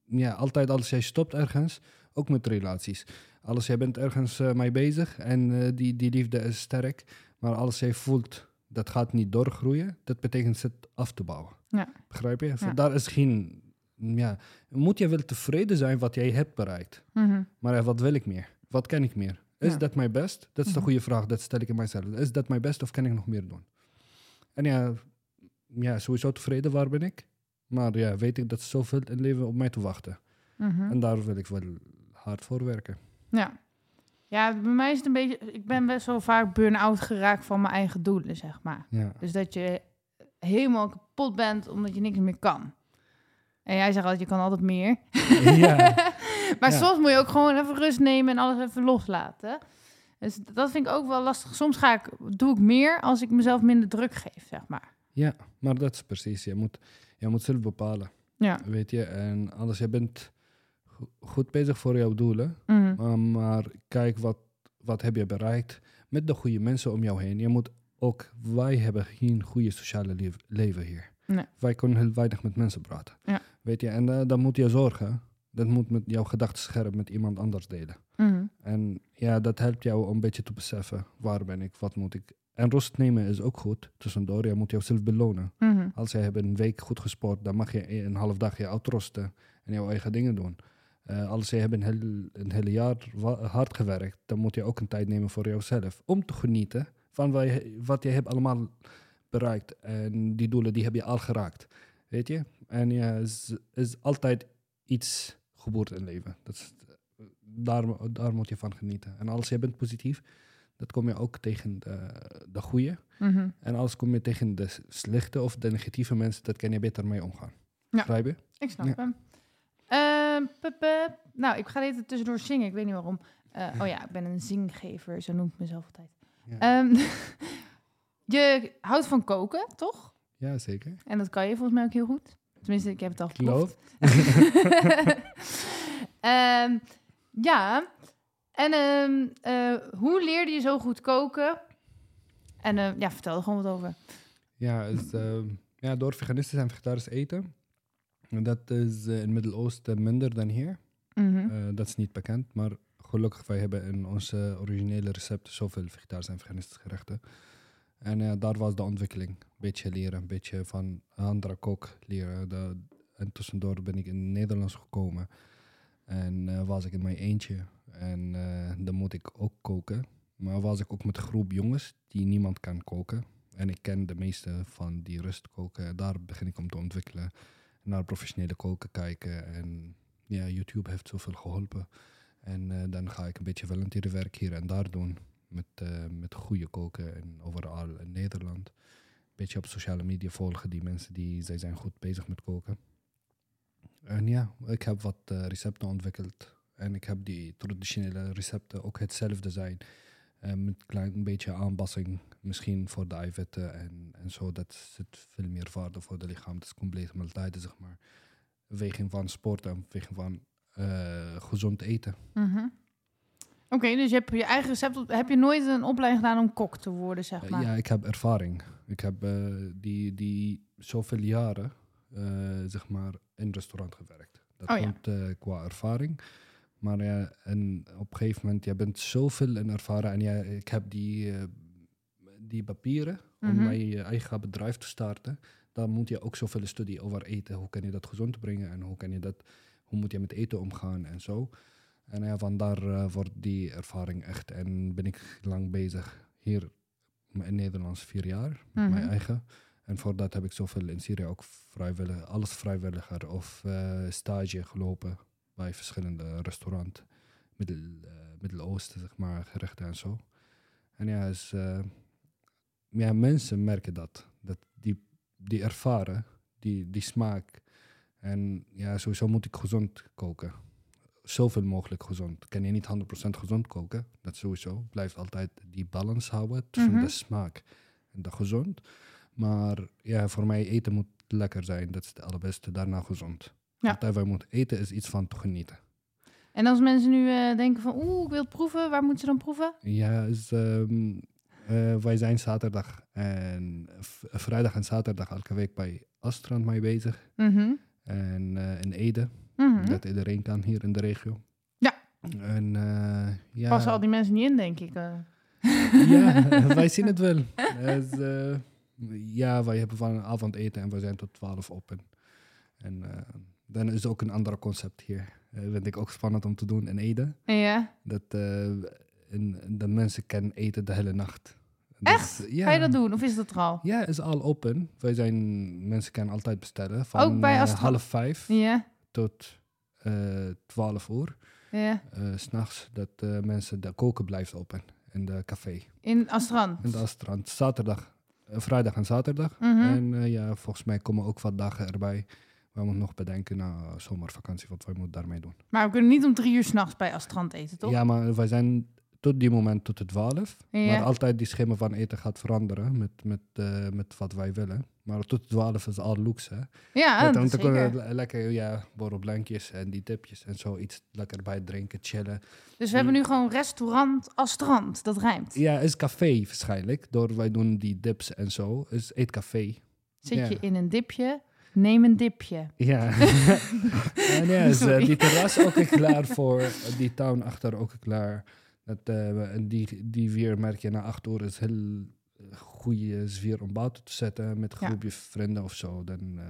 ja, altijd als jij stopt ergens. Ook met relaties. Als jij bent ergens eh, mee bezig en eh, die, die liefde is sterk. Maar als jij voelt dat gaat niet doorgroeien. Dat betekent het af te bouwen. Ja. Begrijp je? Ja. Daar is geen... Ja, moet je wel tevreden zijn wat jij hebt bereikt. Mhm. Maar ja, wat wil ik meer? Wat kan ik meer? Is dat mijn best? Dat is de Mhm. goede vraag, dat stel ik in mijzelf. Is dat mijn best of kan ik nog meer doen? En ja, ja sowieso tevreden, waar ben ik? Maar ja, weet ik dat er zoveel in leven op mij te wachten. Mhm. En daar wil ik wel hard voor werken. Ja. Ja, bij mij is het een beetje... Ik ben best wel vaak burn-out geraakt van mijn eigen doelen, zeg maar. Ja, Dus dat je helemaal kapot bent omdat je niks meer kan. En jij zegt altijd, je kan altijd meer. ja. maar Ja. soms moet je ook gewoon even rust nemen en alles even loslaten. Dus dat vind ik ook wel lastig. Soms ga ik, doe ik meer als ik mezelf minder druk geef, zeg maar. ja, maar dat is precies. Je moet, je moet zelf bepalen, Ja. weet je. En als je bent go- goed bezig voor jouw doelen, Mhm. Uh, maar kijk, wat, wat heb je bereikt met de goede mensen om jou heen. Je moet ook, wij hebben geen goede sociale leven hier. Nee. Wij kunnen heel weinig met mensen praten. Ja. Weet je, en eh, dan moet je zorgen. Dat moet met jouw gedachten scherp met iemand anders delen. Mhm. En ja, dat helpt jou om een beetje te beseffen, waar ben ik, wat moet ik en rust nemen is ook goed. Tussendoor, je moet jezelf belonen. Mhm. Als je hebt een week goed gesport, dan mag je een half dag je uitrusten en jouw eigen dingen doen. Eh, als je hebt een, heel, een hele jaar hard gewerkt, dan moet je ook een tijd nemen voor jezelf. Om te genieten van wat je, wat je hebt allemaal bereikt. En die doelen die heb je al geraakt. Weet je? En ja, is, is altijd iets geboord in leven. Dat is, daar, daar moet je van genieten. En als je bent positief, dat kom je ook tegen de, de goede. Mhm. En als kom je tegen de slechte of de negatieve mensen, dat kan je beter mee omgaan. Ja. Begrijp je? Ik snap Ja. hem. Pup, pup. Nou, ik ga even tussendoor zingen. Ik weet niet waarom. Eh, oh ja, ik ben een zinggever. Zo noem ik mezelf altijd. Ja, Ehm, je houdt van koken, toch? Ja zeker. En dat kan je volgens mij ook heel goed. Tenminste, ik heb het al geproefd. Ehm, ja. En ehm, eh, hoe leerde je zo goed koken? En eh, ja, vertel er gewoon wat over. Ja, is, ehm, ja, door veganisten en vegetarisch eten. En dat is eh, in het Midden-Oosten minder dan hier. Mhm. Dat is niet bekend, maar gelukkig wij hebben in onze originele recepten zoveel vegetarische en veganistische gerechten. En ja, daar was de ontwikkeling. Een beetje leren, een beetje van andere kok leren. De, en tussendoor ben ik in Nederlands gekomen. En eh, was ik in mijn eentje. En eh, dan moet ik ook koken. Maar was ik ook met een groep jongens die niemand kan koken. En ik ken de meeste van die rust koken. Daar begin ik om te ontwikkelen. Naar professionele koken kijken. En ja, YouTube heeft zoveel geholpen. En eh, dan ga ik een beetje volunteerwerk hier en daar doen. Met, eh, met goede koken en overal in Nederland. Een beetje op sociale media volgen die mensen die zij zijn goed bezig met koken. En ja, ik heb wat eh, recepten ontwikkeld. En ik heb die traditionele recepten ook hetzelfde zijn. Eh, met een klein beetje aanpassing. Misschien voor de eiwitten en, en zo. Dat zit veel meer waarde voor het lichaam. Het is complete maaltijden, zeg maar. Weging van sport en weging van gezond eten. Mhm. Oké, dus je hebt je eigen recept. Heb je nooit een opleiding gedaan om kok te worden, zeg Eh, maar? ja, ik heb ervaring. Ik heb eh, die, die zoveel jaren eh, zeg maar in restaurant gewerkt. Dat Oh ja. komt eh, qua ervaring. Maar ja, en op een gegeven moment, je bent zoveel in ervaren. En ja, ik heb die, die papieren Mhm. om mijn je eigen bedrijf te starten. Dan moet je ook zoveel studie over eten. Hoe kan je dat gezond brengen en hoe, kan je dat, hoe moet je met eten omgaan en zo. En ja, vandaar eh, wordt die ervaring echt. En ben ik lang bezig hier in Nederlands vier jaar, met mijn Mhm. eigen. En voordat heb ik zoveel in Syrië ook vrijwillig, alles vrijwilliger of eh, stage gelopen bij verschillende restaurants. Middel, eh, Midden-Oosten, zeg maar, gerechten en zo. En ja, is, ja, mensen merken dat. Dat die, die ervaren, die, die smaak. En ja, sowieso moet ik gezond koken. Zoveel mogelijk gezond. Kan je niet 100% gezond koken, dat sowieso. Blijft altijd die balans houden tussen Mhm. de smaak en de gezond. Maar ja, voor mij eten moet lekker zijn. Dat is het allerbeste. Daarna gezond. Ja. Altijd wij moeten eten is iets van te genieten. En als mensen nu eh, denken van, oeh, ik wil het proeven, waar moeten ze dan proeven? Ja, is, ehm, eh, wij zijn zaterdag en vrijdag en zaterdag elke week bij Astrand mee bezig. Mhm. En eh, in Ede, Mhm. dat iedereen kan hier in de regio. Ja. En eh, ja, Passen al die mensen niet in, denk ik. eh. ja, wij zien het wel. Dus, eh, ja, wij hebben van avondeten en we zijn tot 12 open. En dan is ook een ander concept hier. Eh vind ik ook spannend om te doen in Ede. Ja. Dat de mensen kunnen eten de hele nacht. Echt? Dus, ja. Ga je dat doen? Of is dat er al? Ja, is al open. Wij zijn, mensen kunnen altijd bestellen. Van Ook bij Astra- half vijf Ja. Tot eh 12 uur. Ja. s S'nachts dat eh, mensen, de koken blijft open. In de café. In Astrand. In de strand. Zaterdag, vrijdag en zaterdag. Mhm. En ja, volgens mij komen ook wat dagen erbij. We moeten nog bedenken na zomervakantie wat wij moeten daarmee doen. Maar we kunnen niet om drie uur s'nachts bij Astrand eten, toch? Ja, maar wij zijn tot die moment tot de 12. Ja. Maar altijd die schema van eten gaat veranderen met, met, eh, met wat wij willen. Maar tot 12 is al luxe. hè. Ja, dat dan kunnen le- lekker ja, borrelblankjes en die tipjes en zo iets lekker bij drinken, chillen. Dus we hebben nu gewoon restaurant Astrand. Dat rijmt. Ja, is café waarschijnlijk. Door wij doen die dips en zo. Is eetcafé. Zit Ja. je in een dipje, neem een dipje. Ja. en ja, is, eh, die terras ook klaar voor. Die tuin achter ook klaar. Dat, eh, en die, die weer merk je na acht uur is heel, een goede sfeer om buiten te zetten met een Ja. groepje vrienden of zo, dan uh,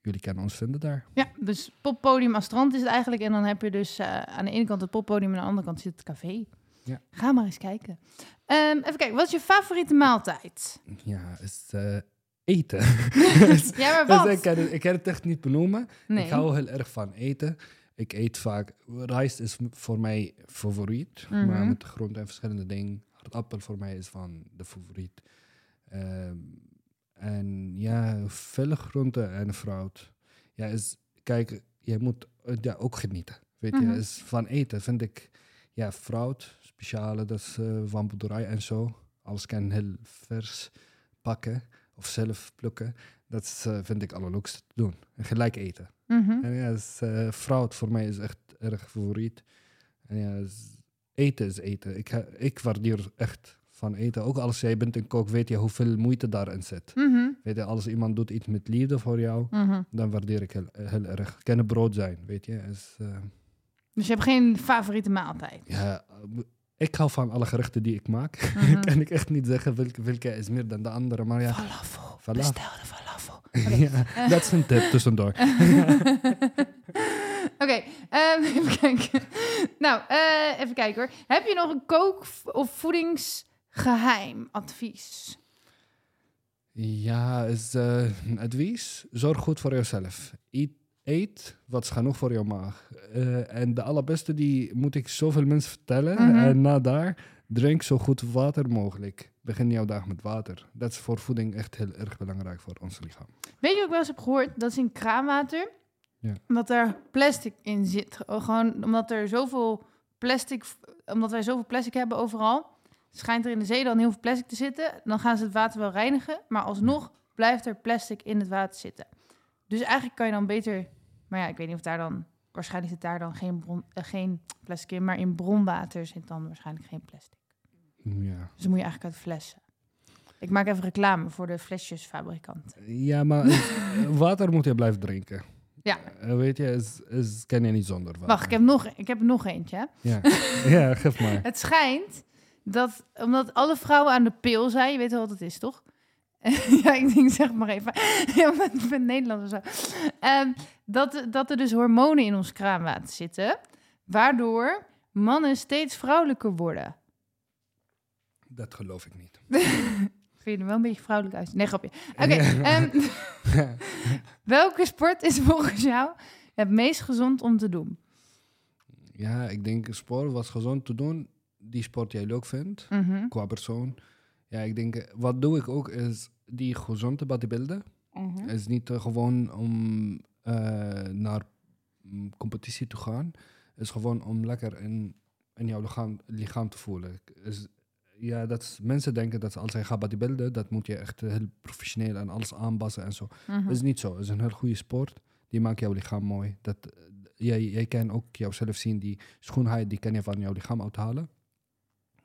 jullie kunnen ons vinden daar. Ja, dus poppodium als strand is het eigenlijk. En dan heb je dus uh, aan de ene kant het poppodium en aan de andere kant zit het café. Ja. Ga maar eens kijken. Um, even kijken, wat is je favoriete maaltijd? Ja, is eten. ja, maar wat? dus ik, kan het, ik kan het echt niet benoemen. Nee. Ik hou heel erg van eten. Ik eet vaak... Rijst is voor mij favoriet. Mhm. Maar met grond en verschillende dingen. Aardappel voor mij is van de favoriet. Um, en ja, veel groenten en fruit. Ja, is, kijk, je moet ja, ook genieten. Weet Mhm. je, is van eten vind ik... Ja, fruit, speciale, dat is uh, van boerderij en zo. Alles kan heel vers pakken of zelf plukken. Dat is, uh, vind ik allerleukste te doen. En gelijk eten. Mhm. En ja, uh, fruit voor mij is echt erg favoriet. En ja, eten is eten. Ik, ik waardeer echt van eten. Ook als jij bent een kok, weet je hoeveel moeite daarin zit. Mhm. Weet je, als iemand doet iets met liefde voor jou, Mhm. dan waardeer ik heel, heel erg. Het kan een brood zijn, weet je. Is, uh, Dus je hebt geen favoriete maaltijd? ja, ik hou van alle gerechten die ik maak. Mhm. kan ik echt niet zeggen welke, welke is meer dan de andere. Maar ja, Falafel. Falafel. Bestel de falafel. ja dat is een tip tussendoor. Oké, ehm, even kijken. Nou, eh, even kijken hoor. Heb je nog een kook- of voedingsgeheim advies? Ja, is uh, een advies. Zorg goed voor jezelf. Eet, eet wat is genoeg voor je maag. Uh, en de allerbeste die moet ik zoveel mensen vertellen. Mhm. En na daar, drink zo goed water mogelijk. Begin jouw dag met water. Dat is voor voeding echt heel erg belangrijk voor ons lichaam. Weet je wat ik wel eens heb gehoord? Dat is in kraanwater. Ja. Omdat er plastic in zit. Gewoon omdat er zoveel plastic... Omdat wij zoveel plastic hebben overal... schijnt er in de zee dan heel veel plastic te zitten. Dan gaan ze het water wel reinigen. Maar alsnog blijft er plastic in het water zitten. Dus eigenlijk kan je dan beter... Maar ja, ik weet niet of daar dan... Waarschijnlijk zit daar dan geen, bron, uh, geen plastic in. Maar in bronwater zit dan waarschijnlijk geen plastic. Ja. Dus dan moet je eigenlijk uit flessen. Ik maak even reclame voor de flesjesfabrikant. Ja, maar water moet je blijven drinken. Ja. Uh, weet je, is, is, kan je niet zonder water. Wacht, ik heb nog, ik heb nog eentje. Ja, ja geef maar. Het schijnt dat, omdat alle vrouwen aan de pil zijn, je weet wel wat het is, toch? ja, ik denk, zeg maar even. ja, met, met Nederland of zo. Um, dat, dat er dus hormonen in ons kraanwater zitten, waardoor mannen steeds vrouwelijker worden. Dat geloof ik niet. Vind je er wel een beetje vrouwelijk uit? Nee, grapje. Oké, okay, um, welke sport is volgens jou het meest gezond om te doen? Ja, ik denk sport was gezond te doen. Die sport jij leuk vindt, mm -hmm. qua persoon. Ja, ik denk, wat doe ik ook, is die gezonde bodybuilden. Mm -hmm. is niet uh, gewoon om uh, naar um, competitie te gaan. is gewoon om lekker in, in jouw lichaam, lichaam te voelen. Is, ja, dat is, mensen denken dat als je gaat bodybuilden, dat moet je echt heel professioneel en alles aanpassen en zo. Mm -hmm. Dat is niet zo. Het is een heel goede sport. Die maakt jouw lichaam mooi. Dat, jij, jij kan ook jouzelf zien, die schoonheid, die kan je van jouw lichaam uithalen.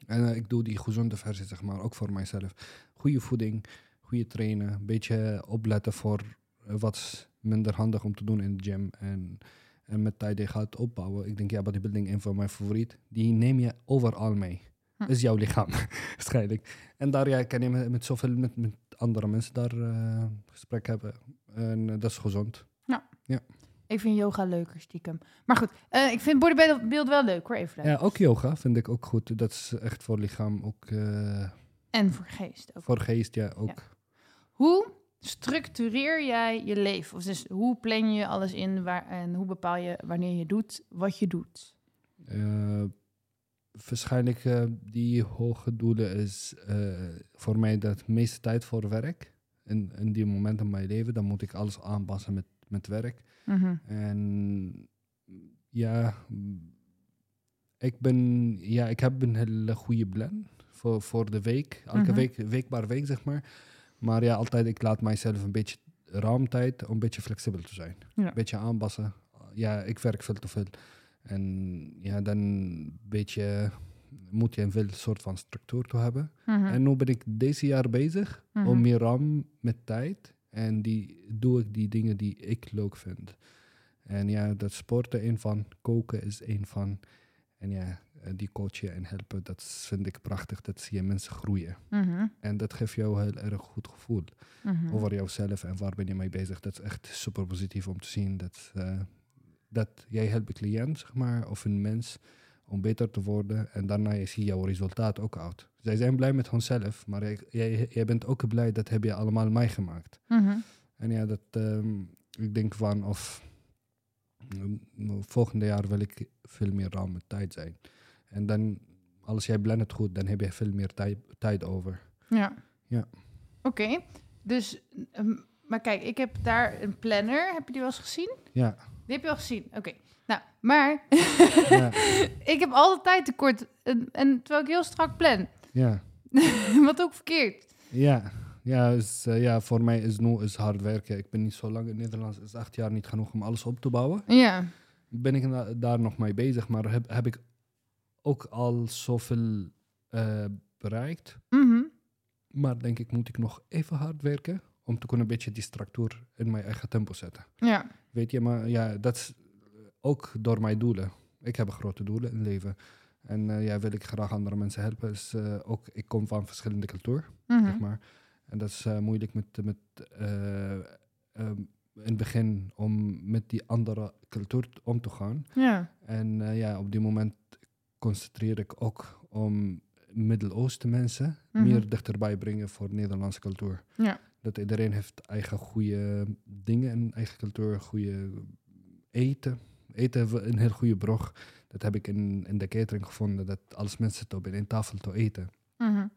En uh, ik doe die gezonde versie, zeg maar, ook voor mijzelf. Goede voeding, goede trainen, een beetje opletten voor uh, wat minder handig om te doen in de gym. En, en met tijd je gaat opbouwen. Ik denk, ja, bodybuilding een van mijn favoriet. Die neem je overal mee. Hm. is jouw lichaam, waarschijnlijk. En daar ja, kan je met, met zoveel met, met andere mensen daar uh, gesprek hebben. En dat is gezond. Ja. ja. Ik vind yoga leuker, stiekem. Maar goed, uh, ik vind bodybuild wel leuk hoor, even. Ja, ook yoga vind ik ook goed. Dat is echt voor lichaam ook... Uh, en voor geest ook. Voor geest, ja, ook. Ja. Hoe structureer jij je leven? Of dus hoe plan je alles in waar, en hoe bepaal je wanneer je doet wat je doet? Uh, waarschijnlijk uh, die hoge doelen is voor mij de meeste tijd voor werk. In, in die momenten in mijn leven, dan moet ik alles aanpassen met, met werk. Mm -hmm. En ja, ik ben, ja, ik heb een hele goede plan voor, voor de week. Elke Mhm. mm -hmm. week, week per week, zeg maar. Maar ja, altijd, ik laat mijzelf een beetje ruimtijd om een beetje flexibel te zijn. Ja. Een beetje aanpassen. Ja, ik werk veel te veel. En ja, dan een beetje moet je een veel soort van structuur te hebben. Mm -hmm. En nu ben ik deze jaar bezig Mhm. om meer ruim met tijd. En die doe ik die dingen die ik leuk vind. En ja, dat sporten een van, koken is een van. En ja, eh, die coachen en helpen. Dat vind ik prachtig. Dat zie je mensen groeien. Mhm, En dat geeft jou een heel erg goed gevoel mhm. over jouzelf en waar ben je mee bezig. Dat is echt super positief om te zien. Dat, eh, dat jij helpt een cliënt, zeg maar, of een mens om beter te worden. En daarna zie je jouw resultaat ook uit. Zij zijn blij met hunzelf, maar jij, jij, jij bent ook blij dat heb je allemaal meegemaakt. Mhm. En ja, dat, ehm, ik denk van of mm, volgende jaar wil ik veel meer ruim met tijd zijn. En dan, als jij plannen het goed, dan heb je veel meer tijd, tijd over. Ja. Ja. Oké, dus, ehm, maar kijk, ik heb daar een planner. Heb je die wel eens gezien? Ja, Die heb je al gezien, oké. Nou, maar ja, ik heb altijd tijd tekort. En, en terwijl ik heel strak plan. ja. Wat ook verkeerd. Ja, ja, is, eh, ja, voor mij is nu is hard werken. Ik ben niet zo lang in Nederland. Is acht jaar niet genoeg om alles op te bouwen. Ja. Ben ik daar nog mee bezig, maar heb, heb ik ook al zoveel eh, bereikt. Mhm. Maar denk ik, moet ik nog even hard werken om te kunnen een beetje die structuur in mijn eigen tempo zetten. Ja. Weet je, maar ja, dat is ook door mijn doelen. Ik heb grote doelen in het leven. En eh, ja, wil ik graag andere mensen helpen. Dus, eh, ook, ik kom van verschillende cultuur. Mhm. zeg maar. En dat is eh, moeilijk met, met, eh, ehm, in het begin om met die andere cultuur om te gaan. Ja. En ja, op die moment concentreer ik ook om Midden-Oosten mensen Mhm. meer dichterbij brengen voor Nederlandse cultuur. Ja. Dat iedereen heeft eigen goede dingen in eigen cultuur, goede eten. Eten hebben we een heel goede brug. Dat heb ik in, in de catering gevonden, dat als mensen zitten op één tafel te eten. Mhm.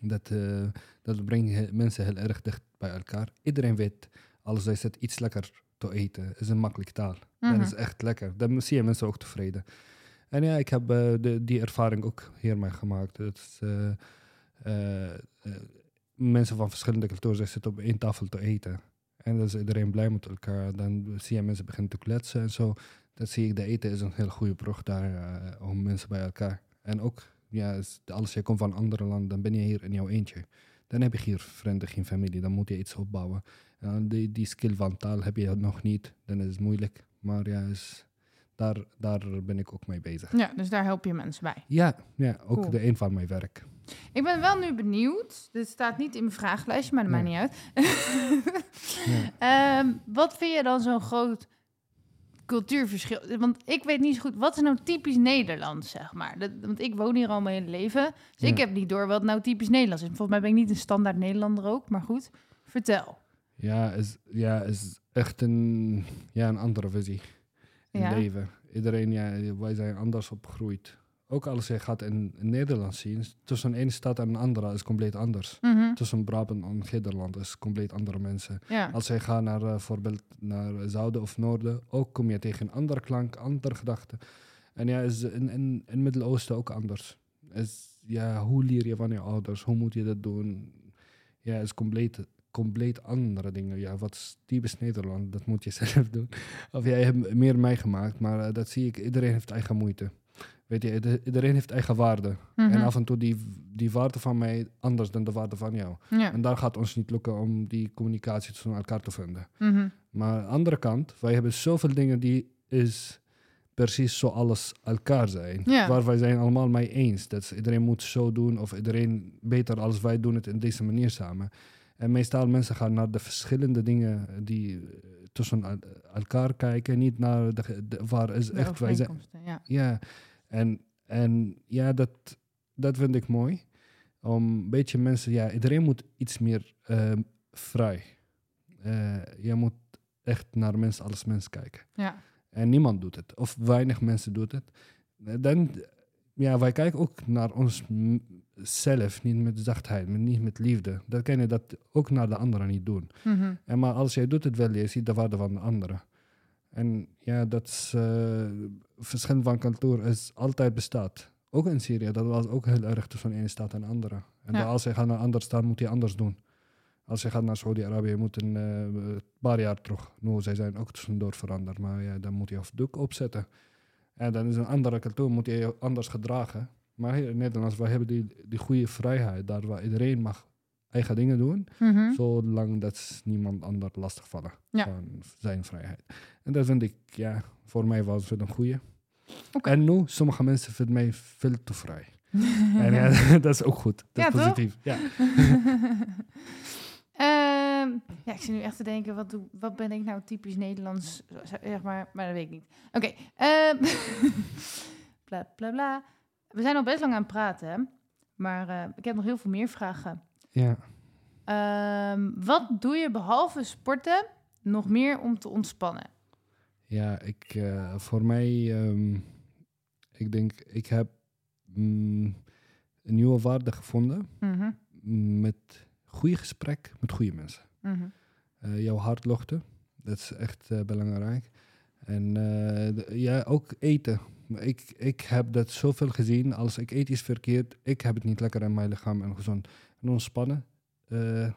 Dat, eh, dat brengt mensen heel erg dicht bij elkaar. Iedereen weet, als hij zit iets lekker te eten, is een makkelijk taal. Mhm. Dat is echt lekker. Dan zie je mensen ook tevreden. En ja, ik heb eh, de, die ervaring ook hiermee gemaakt. Dat is, eh, mensen van verschillende culturen zitten op één tafel te eten. En dan is iedereen blij met elkaar. Dan zie je mensen beginnen te kletsen en zo. Dan zie ik, de eten is een hele goede brug daar eh, om mensen bij elkaar. En ook, ja, als je komt van andere landen, dan ben je hier in jouw eentje. Dan heb je hier vrienden, geen familie. Dan moet je iets opbouwen. En die, die skill van taal heb je nog niet. Dan is het moeilijk. Maar ja, is, daar, daar ben ik ook mee bezig. ja, dus daar help je mensen bij. Ja, ja ook Cool. de een van mijn werk. Ik ben wel nu benieuwd. Dit staat niet in mijn vragenlijstje, maar dat Nee. maakt niet uit. Ehm, wat vind je dan zo'n groot cultuurverschil? Want ik weet niet zo goed, wat is nou typisch Nederlands, zeg maar? Dat, want ik woon hier al mijn hele leven, dus ik heb niet door wat nou typisch Nederlands is. Volgens mij ben ik niet een standaard Nederlander ook, maar goed, vertel. Ja, is, ja, is echt een, ja, een andere visie in Ja. leven. Iedereen, ja, wij zijn anders opgegroeid. Ook als je gaat in, in Nederland zien, tussen één stad en een andere is compleet anders. Mhm, Tussen Brabant en Nederland is compleet andere mensen. Ja. Als je gaat naar eh, voorbeeld naar zuiden of noorden, ook kom je tegen een andere klank, andere gedachten. En ja, is in, in, in het Midden-Oosten ook anders. Is, ja, hoe leer je van je ouders? Hoe moet je dat doen? Ja, is compleet, compleet andere dingen. Ja, wat is typisch Nederland? Dat moet je zelf doen. Of jij hebt meer meegemaakt, maar eh, dat zie ik. Iedereen heeft eigen moeite. Weet je, ieder- iedereen heeft eigen waarde. Mhm, En af en toe die, die waarde van mij anders dan de waarde van jou. ja. En daar gaat ons niet lukken om die communicatie tussen elkaar te vinden. mhm, Maar aan de andere kant, wij hebben zoveel dingen die is precies zoals elkaar zijn. Ja. Waar wij zijn allemaal mee eens. Dat iedereen moet zo doen of iedereen beter als wij doen het in deze manier samen. En meestal mensen gaan naar de verschillende dingen die eh, tussen el- elkaar kijken, niet naar de, de- waar is echt wij zijn. ja. Ja, en, en ja, dat, dat vind ik mooi. Om een beetje mensen, ja, iedereen moet iets meer ehm, vrij. Eh, je moet echt naar mensen als mens kijken. Ja. En niemand doet het, of weinig mensen doen het. Eh, Dan, ja, wij kijken ook naar onszelf, niet met zachtheid, niet met liefde. Dat kan je dat ook naar de anderen niet doen. mhm, En maar als jij doet het wel, je ziet de waarde van de anderen. En ja, dat is, eh, verschil van cultuur is altijd bestaat. Ook in Syrië, dat was ook heel erg tussen de ene staat en de andere. En Ja. als je gaat naar een andere staat, moet je anders doen. Als je gaat naar Saudi-Arabië, je moet een eh, paar jaar terug. Nu, zij zijn ook tussendoor veranderd, maar ja, dan moet je of doek opzetten. En dan is een andere cultuur, moet je je anders gedragen. Maar hier in Nederland, wij hebben die, die goede vrijheid, daar waar iedereen mag eigen dingen doen. mhm. Zolang dat niemand ander lastigvallen Ja. van zijn vrijheid. En dat vind ik, ja, voor mij was het een goede. En nu, sommige mensen vinden mij veel te vrij. en ja, dat is ook goed. Dat Ja, is toch? positief. Ja. Ehm, ja, ik zit nu echt te denken, wat, doe, wat ben ik nou typisch Nederlands, zeg maar, maar dat weet ik niet. Oké, ehm, bla bla bla. We zijn al best lang aan het praten, hè? maar eh, ik heb nog heel veel meer vragen. Ja. Ehm, wat doe je behalve sporten nog meer om te ontspannen? Ja, ik, eh, voor mij, ehm, ik denk, ik heb mm, een nieuwe waarde gevonden Mhm, mm, met goede gesprek met goede mensen. mhm. Eh, jouw hart luchten, dat is echt eh, belangrijk. En ja, ook eten. Ik, ik heb dat zoveel gezien. Als ik eet iets verkeerd, ik heb het niet lekker in mijn lichaam en gezond. En ontspannen. eh,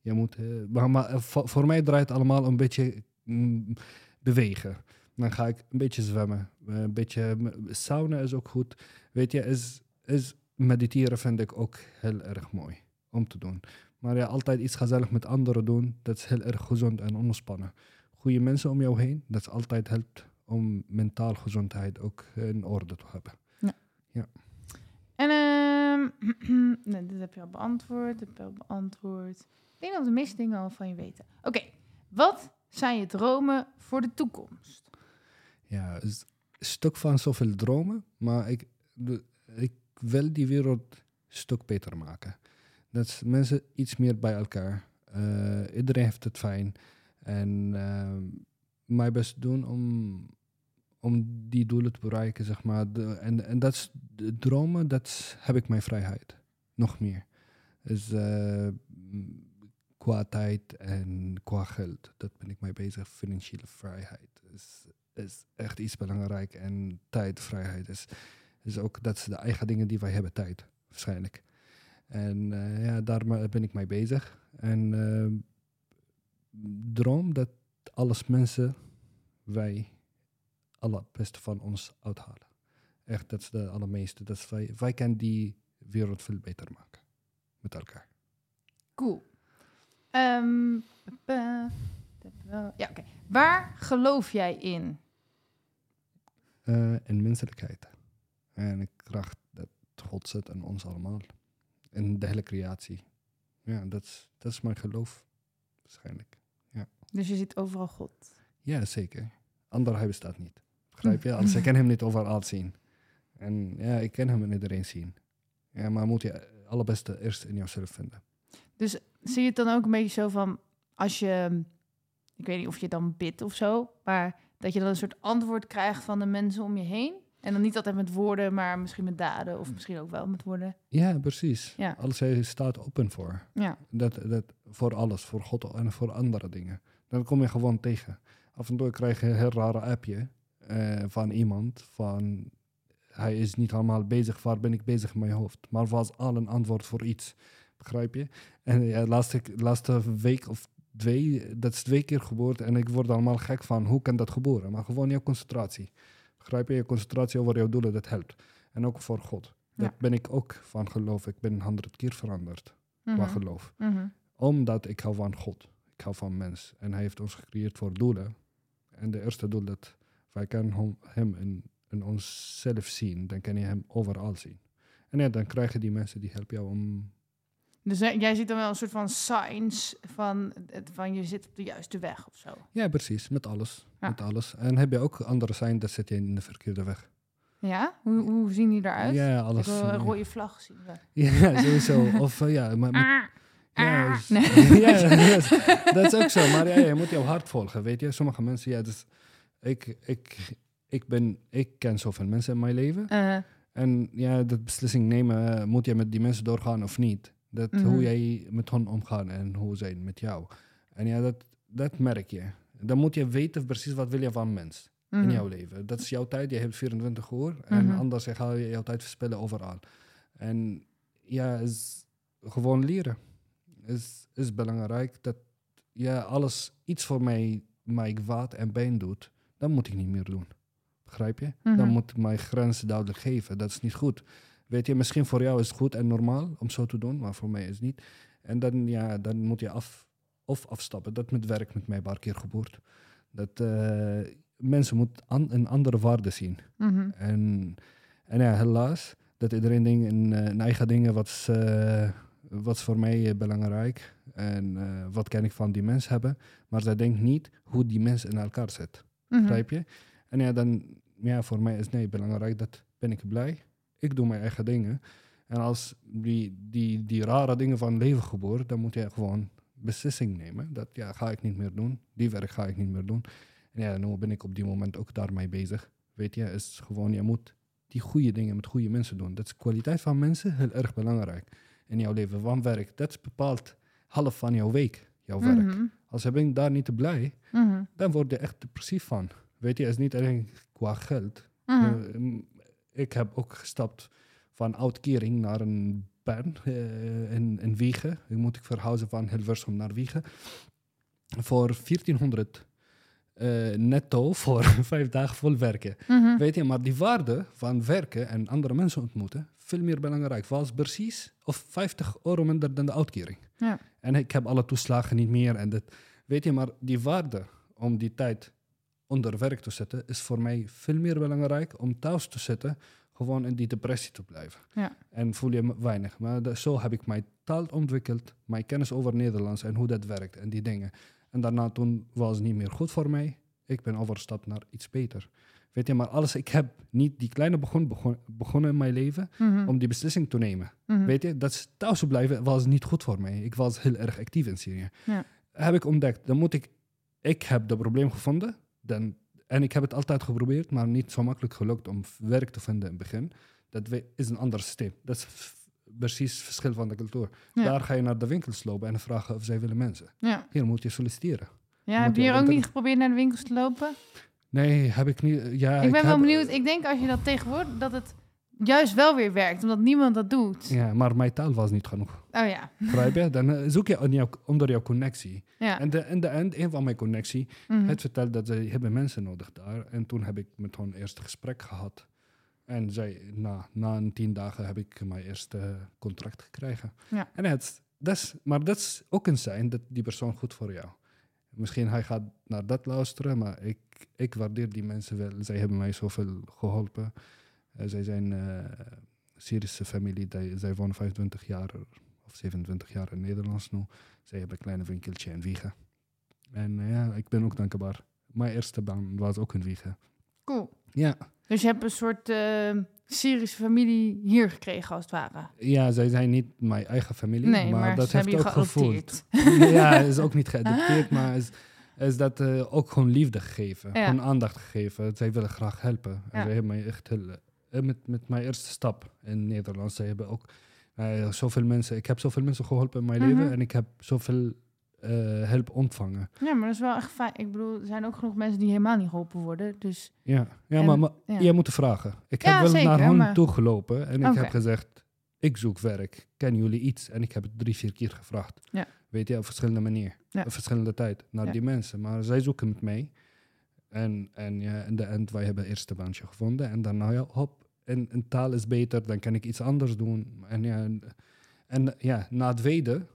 je moet, eh, maar, maar eh, voor, mij draait het allemaal een beetje mm, bewegen. Dan ga ik een beetje zwemmen. een beetje sauna is ook goed. Weet je, is, is mediteren vind ik ook heel erg mooi om te doen. Maar ja, altijd iets gezellig met anderen doen, dat is heel erg gezond en ontspannen. Goede mensen om jou heen, dat is altijd helpt om mentaal gezondheid ook in orde te hebben. En ehm, nee, dit heb je al beantwoord, heb je al beantwoord. Ik denk dat de meeste dingen al van je weten. Oké, wat zijn je dromen voor de toekomst? Ja, een stuk van zoveel dromen, maar ik, ik wil die wereld een stuk beter maken. Dat mensen iets meer bij elkaar. Eh, iedereen heeft het fijn. En eh, mijn best doen om, om die doelen te bereiken, zeg maar. En, en dat is de dromen, dat is- heb ik mijn vrijheid. Nog meer. Dus eh, qua tijd en qua geld, dat ben ik mee bezig. Financiële vrijheid is, is echt iets belangrijk. En tijdvrijheid is, is ook, dat is de eigen dingen die wij hebben, tijd, waarschijnlijk. En eh, ja, daar ben ik mee bezig. En eh, droom dat alles mensen, wij, alle beste van ons uithalen. Echt, dat is de allermeeste. Dat is wij, wij kunnen die wereld veel beter maken. Met elkaar. Cool. Ehm, ja, oké. Waar geloof jij in? Eh, en menselijkheid. En ik kracht dat God zit in ons allemaal. In de hele creatie. Ja, dat is, dat is mijn geloof. Waarschijnlijk. Dus je ziet overal God. Ja, zeker. Ander hij bestaat niet. Begrijp je? Anders ik kan hem niet overal zien. En ja, ik kan hem in iedereen zien. Ja, maar moet je allerbeste eerst in jezelf vinden. Dus zie je het dan ook een beetje zo van, als je, ik weet niet of je dan bidt of zo, maar dat je dan een soort antwoord krijgt van de mensen om je heen? En dan niet altijd met woorden, maar misschien met daden of misschien ook wel met woorden. Ja, precies. Ja. Alles hij staat open voor. Ja, Dat, dat, voor alles, voor God en voor andere dingen. Dan kom je gewoon tegen. Af en toe krijg je een heel rare appje eh, van iemand van... Hij is niet allemaal bezig, waar ben ik bezig in mijn hoofd? Maar was al een antwoord voor iets. Begrijp je? En ja, laatste, laatste week of twee, dat is twee keer gebeurd. En ik word allemaal gek van, hoe kan dat gebeuren? Maar gewoon jouw concentratie. Begrijp je? Je concentratie over jouw doelen, dat helpt. En ook voor God. Dat Ja. ben ik ook van geloof. Ik ben honderd keer veranderd qua Mhm. geloof Mhm. omdat ik hou van God. Ik hou van mens. En hij heeft ons gecreëerd voor doelen. En de eerste doel dat wij kunnen hem, hem in, in onszelf zien. Dan kan je hem overal zien. En ja, dan krijg je die mensen die helpen jou om... Dus jij ziet dan wel een soort van signs van, van je zit op de juiste weg of zo. Ja, precies. Met alles. Ja. Met alles. En heb je ook andere zijn, dat zit je in de verkeerde weg. Ja? Hoe, hoe zien die eruit? Ja, Ik alles. wil een rode vlag zien. Ja, sowieso. Of eh, ja, maar met Ah, Ja, ah. Nee. ja, yes, dat is ook zo. Maar ja, je moet jouw hart volgen, weet je. Sommige mensen, ja, dus ik, ik, ik, ben, ik ken zoveel mensen in mijn leven. Eh, En ja, de beslissing nemen, eh, moet je met die mensen doorgaan of niet. Dat Mhm. hoe jij met hen omgaan en hoe zij met jou. En ja, dat, dat merk je. Dan moet je weten precies wat wil je van mens in mhm. jouw leven. Dat is jouw tijd, je hebt 24 uur. En Mhm. anders ga je jouw tijd verspillen overal. En ja, is gewoon leren. Is, is belangrijk dat ja, alles iets voor mij, mij kwaad en pijn doet, dan moet ik niet meer doen. Begrijp je? Dan Mhm. moet ik mijn grenzen duidelijk geven. Dat is niet goed. Weet je, misschien voor jou is het goed en normaal om zo te doen, maar voor mij is het niet. En dan, ja, dan moet je af, of afstappen. Dat met werk met mij een paar keer gebeurd. Dat, eh, mensen moeten an- een andere waarde zien. Mhm. En, en ja, helaas, dat iedereen denkt in, eh, in eigen dingen, wat is, eh, wat is voor mij eh, belangrijk en eh, wat kan ik van die mens hebben. Maar zij denkt niet hoe die mens in elkaar zit. Mhm. Begrijp je? En ja, dan, ja, voor mij is nee belangrijk, dat ben ik blij. Ik doe mijn eigen dingen. En als die, die, die rare dingen van leven geboren, dan moet je gewoon beslissing nemen. Dat ja, ga ik niet meer doen. Die werk ga ik niet meer doen. En ja, nu ben ik op die moment ook daarmee bezig. Weet je, is gewoon, je moet die goede dingen met goede mensen doen. Dat is kwaliteit van mensen heel erg belangrijk in jouw leven. Want werk, dat bepaalt half van jouw week, jouw werk. Mhm. Als je bent daar niet te blij, Mhm. dan word je echt depressief van. Weet je, het is niet alleen qua geld. Mhm. Eh, mm, ik heb ook gestapt van uitkering naar een baan eh, in, in Wiegen. Nu moet ik verhuizen van Hilversum naar Wiegen. Voor 1400 eh, netto voor vijf dagen vol werken. Mhm. Weet je, maar die waarde van werken en andere mensen ontmoeten, veel meer belangrijk. Was precies of 50 euro minder dan de uitkering. Ja. En ik heb alle toeslagen niet meer. En dat, weet je, maar die waarde om die tijd onder werk te zetten, is voor mij veel meer belangrijk om thuis te zitten, gewoon in die depressie te blijven. Ja. En voel je me weinig. Maar zo heb ik mijn taal ontwikkeld, mijn kennis over Nederlands en hoe dat werkt en die dingen. En daarna toen was het niet meer goed voor mij. Ik ben overgestapt naar iets beter. Weet je, maar alles, ik heb niet die kleine begon, begon, begonnen in mijn leven Mhm. om die beslissing te nemen. Mhm. Weet je, dat is thuis te blijven was niet goed voor mij. Ik was heel erg actief in Syrië. Ja. Heb ik ontdekt, dan moet ik, ik heb het probleem gevonden. Dan, en ik heb het altijd geprobeerd, maar niet zo makkelijk gelukt om werk te vinden in het begin. Dat is een ander systeem. Dat is precies het verschil van de cultuur. Ja. Daar ga je naar de winkels lopen en vragen of zij willen mensen. Ja. Hier moet je solliciteren. Ja, heb je hier ook niet geprobeerd naar de winkels te lopen? Nee, heb ik niet. Ja, ik ben wel heb- benieuwd. Ik denk als je dat tegenwoordig, dat het juist wel weer werkt, omdat niemand dat doet. Ja, maar mijn taal was niet genoeg. Oh ja. Begrijp je? Dan eh, zoek je onder jouw connectie. Ja. En de, in de end, een van mijn connectie, Mhm. het vertelt dat ze hebben mensen nodig daar. En toen heb ik met hun eerste gesprek gehad. En zij, na, na een tien dagen heb ik mijn eerste contract gekregen. Ja. En het, dat is, maar dat is ook een zijn dat die persoon goed voor jou. Misschien hij gaat naar dat luisteren, maar ik, ik waardeer die mensen wel. Zij hebben mij zoveel geholpen. Eh, zij zijn eh Syrische familie, die, zij wonen 25 jaar of 27 jaar in Nederland nu. Zij hebben een kleine winkeltje in Wiegen. En eh, ja, ik ben ook dankbaar. Mijn eerste baan was ook in Wiegen. Cool. Ja, Dus je hebt een soort eh, Syrische familie hier gekregen, als het ware. ja, zij zijn niet mijn eigen familie, Nee, maar, maar, dat ze heeft hebben je ook gevoeld. ja, is ook niet geadopteerd, maar is, is dat eh, ook gewoon liefde gegeven. Ja. Gewoon aandacht gegeven. Zij willen graag helpen. En Ja. zij hebben mij echt heel... eh, met, met mijn eerste stap in Nederland. Zij hebben ook eh, zoveel mensen... Ik heb zoveel mensen geholpen in mijn Mhm. leven. En ik heb zoveel eh, hulp ontvangen. Ja, maar dat is wel echt fijn. Ik bedoel, er zijn ook genoeg mensen die helemaal niet geholpen worden. Dus Ja, ja En- maar, maar ja. jij moet vragen. Ik Ja, heb wel zeker, naar hen maar- toe gelopen. En ik heb gezegd... Ik zoek werk. Kennen jullie iets? En ik heb het drie, vier keer gevraagd. Ja. Weet je, op verschillende manieren. Op verschillende tijd. Naar die mensen. Maar zij zoeken met mij. En, en ja, in de end, wij hebben het eerste baantje gevonden. En daarna, ja, hop, en, en taal is beter, dan kan ik iets anders doen. En ja, en, ja na het tweede,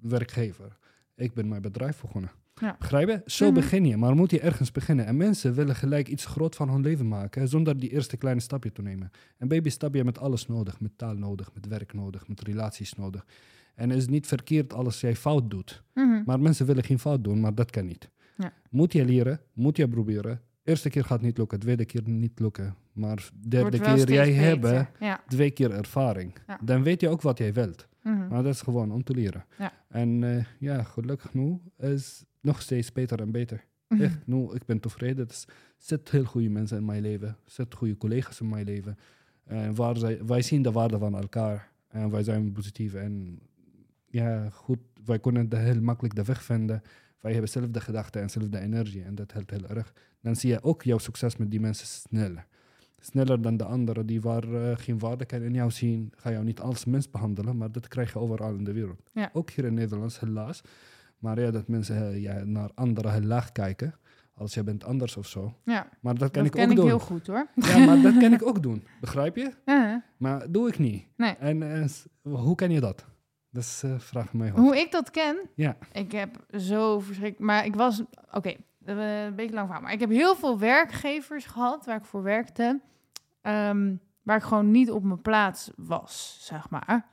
werkgever. Ik ben mijn bedrijf begonnen. Ja. Begrijp je? Zo Mhm. begin je, maar moet je ergens beginnen. En mensen willen gelijk iets groot van hun leven maken, zonder die eerste kleine stapje te nemen. En baby stap je met alles nodig, met taal nodig, met werk nodig, met relaties nodig. En het is niet verkeerd als jij fout doet. mhm. Maar mensen willen geen fout doen, maar dat kan niet. Ja. Moet je leren, moet je proberen. Eerste keer gaat niet lukken, tweede keer niet lukken. Maar derde keer jij hebben Ja. twee keer ervaring. Dan weet je ook wat jij wilt. Mhm. Maar dat is gewoon om te leren. Ja. En eh, ja, gelukkig nu is nog steeds beter en beter. Mhm. Echt, nu, ik ben tevreden. Er zitten heel goede mensen in mijn leven. Er zitten goede collega's in mijn leven. En waar zij, wij zien de waarde van elkaar. En wij zijn positief. En ja, goed, wij kunnen de heel makkelijk de weg vinden. Wij hebben dezelfde gedachten en dezelfde energie. En dat helpt heel erg. Dan zie je ook jouw succes met die mensen sneller. Sneller dan de anderen die waar eh, geen kan in jou zien. Ga jou niet als mens behandelen. Maar dat krijg je overal in de wereld. Ja. Ook hier in Nederland, helaas. Maar ja, dat mensen eh, ja, naar anderen heel laag kijken. Als je bent anders of zo. ja, Maar dat kan dat ik ken ook ik doen. heel goed hoor. Ja, maar dat kan ik ook doen. Begrijp je? Uh, Maar doe ik niet. Nee. En eh, hoe kan je dat? Dat is vraag mij hoe ik dat ken, Ja. ik heb zo verschrikkelijk... Maar ik was... Oké, eh, een beetje lang verhaal. Maar ik heb heel veel werkgevers gehad waar ik voor werkte. ehm, waar ik gewoon niet op mijn plaats was, zeg maar.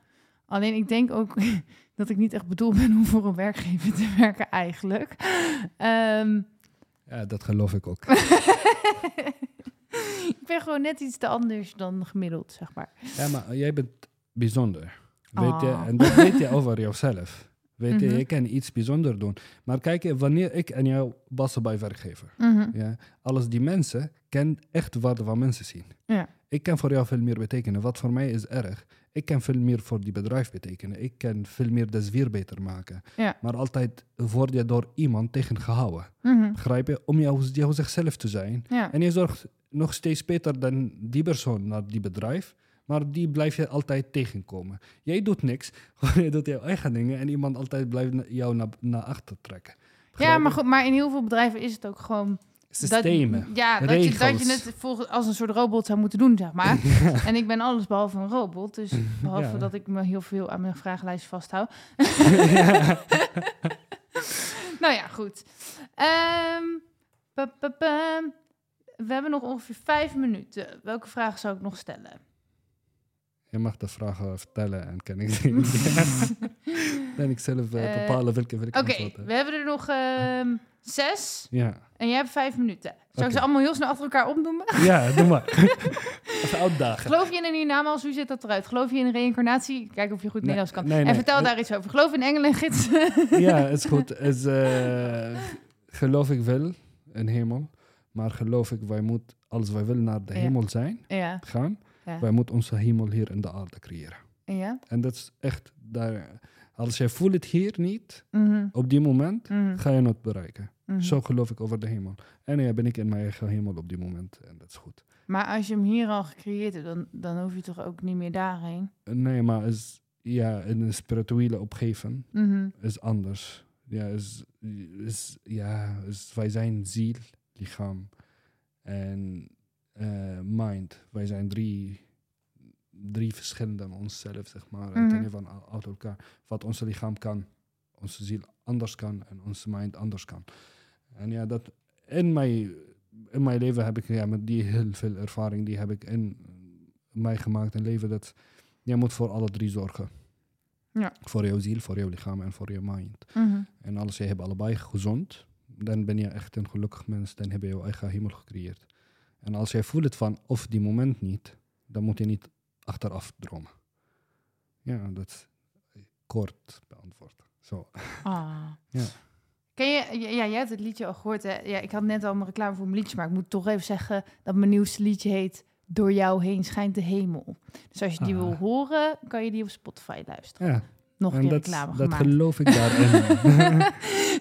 Alleen ik denk ook dat ik niet echt bedoeld ben om voor een werkgever te werken eigenlijk. Ehm, Ja, dat geloof ik ook. ik ben gewoon net iets te anders dan gemiddeld, zeg maar. Ja, maar jij bent bijzonder. Weet je, Oh. en dat weet je over jezelf. Weet je, Mhm. je kan iets bijzonder doen. Maar kijk, wanneer ik en jou passen bij werkgever. Mhm. Ja, alles die mensen kan echt de waarde van mensen zien. Ja. Ik kan voor jou veel meer betekenen. Wat voor mij is erg. Ik kan veel meer voor die bedrijf betekenen. Ik kan veel meer de sfeer beter maken. Ja. Maar altijd word je door iemand tegengehouden. Begrijp je? Om jou, jou zichzelf te zijn. Ja. En je zorgt nog steeds beter dan die persoon naar die bedrijf. Maar die blijf je altijd tegenkomen. Jij doet niks. je doet jouw eigen dingen. En iemand altijd blijft jou naar, naar achter trekken. ja, maar, goed, maar in heel veel bedrijven is het ook gewoon... Systemen. Dat, ja, dat je, dat je het volgens, als een soort robot zou moeten doen, zeg maar. En ik ben alles behalve een robot. Dus behalve Ja. dat ik me heel veel aan mijn vragenlijst vasthoud. nou ja, goed. Ehm, pa, pa, pa. We hebben nog ongeveer vijf minuten. Welke vragen zou ik nog stellen? Je mag de vragen vertellen en kan ik. Dan ik zelf eh, Eh, bepalen welke ik Oké, we hebben er nog ehm, zes. Ja. En jij hebt vijf minuten. Zou ik ze allemaal heel snel achter elkaar opnoemen? ja, doe maar. Even uitdagen. Geloof je in een hiernamaals? Hoe zit dat eruit? Geloof je in een reïncarnatie? Kijk of je goed Nee, Nederlands kan. nee, En vertel daar iets over. Geloof in engelen en gidsen? Ja, is goed. Is, eh, geloof ik wel in hemel. Maar geloof ik, wij moeten, als wij willen naar de Ja. hemel zijn, ja. gaan, Ja. wij moeten onze hemel hier in de aarde creëren. ja. En dat is echt, daar, als je voelt het hier niet, Mhm. op die moment, Mhm. ga je het bereiken. Mhm. Zo geloof ik over de hemel. En ja, ben ik in mijn eigen hemel op die moment. En dat is goed. Maar als je hem hier al gecreëerd hebt, dan, dan hoef je toch ook niet meer daarheen? Nee, maar is, ja, in een spirituele Mhm. is anders. Ja, is, is, ja is, wij zijn ziel, lichaam en eh, mind. Wij zijn drie, drie verschillende aan onszelf, zeg maar. Mhm. kennen van uit elkaar. Wat onze lichaam kan, onze ziel anders kan en onze mind anders kan. En ja, dat in mijn, in mijn leven heb ik ja, met die heel veel ervaring, die heb ik in mij gemaakt in leven. Dat je moet voor alle drie zorgen. Ja. Voor jouw ziel, voor jouw lichaam en voor je mind. Mhm. En als je hebt allebei gezond, dan ben je echt een gelukkig mens. Dan heb je jouw eigen hemel gecreëerd. En als jij voelt het van of die moment niet, dan moet je niet achteraf dromen. Ja, dat is kort beantwoord. Zo. Ah. Ja. Ken je, ja, jij hebt het liedje al gehoord. Hè? Ja, ik had net al mijn reclame voor mijn liedje, maar ik moet toch even zeggen dat mijn nieuwste liedje heet Door jou heen schijnt de hemel. Dus als je die Ah. wil horen, kan je die op Spotify luisteren. Ja, Nog een en dat, reclame dat gemaakt. geloof ik daarin.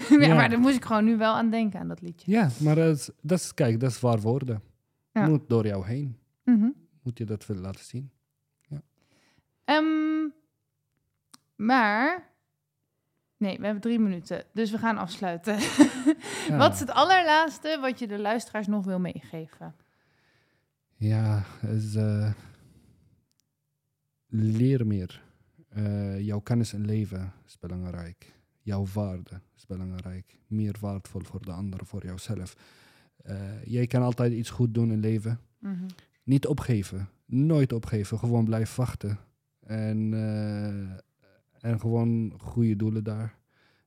ja, Ja. maar daar moest ik gewoon nu wel aan denken, aan dat liedje. ja, maar dat is, dat is, kijk, dat is waar woorden. Ja. Moet door jou heen. Mhm. Moet je dat willen laten zien. Ehm, maar... Nee, we hebben drie minuten, dus we gaan afsluiten. Ja. Wat is het allerlaatste wat je de luisteraars nog wil meegeven? Ja, is, eh, leer meer. Eh, jouw kennis en leven is belangrijk. Jouw waarde is belangrijk. Meer waardevol voor de ander, voor jouzelf. Eh, jij kan altijd iets goed doen in leven. Mhm. Niet opgeven. Nooit opgeven. Gewoon blijf wachten. En, eh, en gewoon goede doelen daar.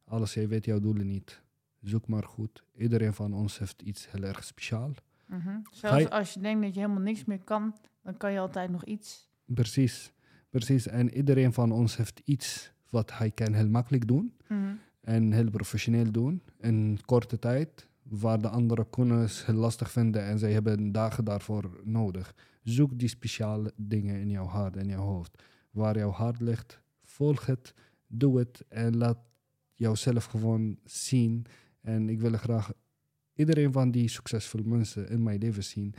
Alles, jij weet jouw doelen niet. Zoek maar goed. Iedereen van ons heeft iets heel erg speciaal. Mhm. Zelfs je- als je denkt dat je helemaal niks meer kan, dan kan je altijd nog iets. Precies, precies. En iedereen van ons heeft iets wat hij kan heel makkelijk doen Mhm. en heel professioneel doen in korte tijd, waar de anderen kunnen het lastig vinden en zij hebben dagen daarvoor nodig. Zoek die speciale dingen in jouw hart en jouw hoofd. Waar jouw hart ligt, volg het, doe het en laat jouzelf gewoon zien. En ik wil graag iedereen van die succesvolle mensen in mijn leven zien.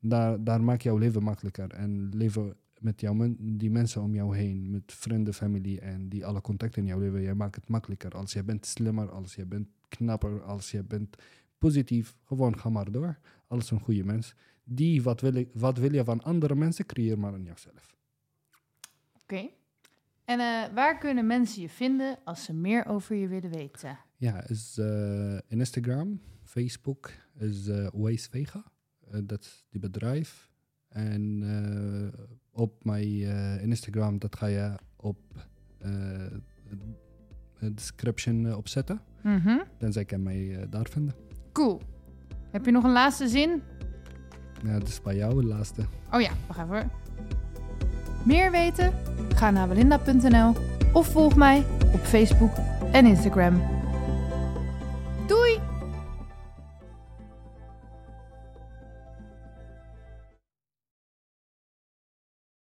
Daar, daar maak jouw leven makkelijker en leven met jou, die mensen om jou heen, met vrienden, familie en die alle contacten in jouw leven. Jij maakt het makkelijker. Als je bent slimmer, als je bent knapper, als je bent positief, gewoon ga maar door. Als een goede mens. Die, wat wil, ik, wat wil je van andere mensen, creëer maar in jouzelf. Oké. En eh, waar kunnen mensen je vinden als ze meer over je willen weten? Ja, is eh, in Instagram, Facebook is uh, Waze Vega. Dat is die bedrijf. En op mijn Instagram, dat ga je op de description opzetten. Mm -hmm. Dan zij kan mij daar vinden. Cool. Heb je nog een laatste zin? Ja, dat is bij jou de laatste. Oh ja, wacht even hoor. Meer weten? Ga naar belinda.nl of volg mij op Facebook en Instagram.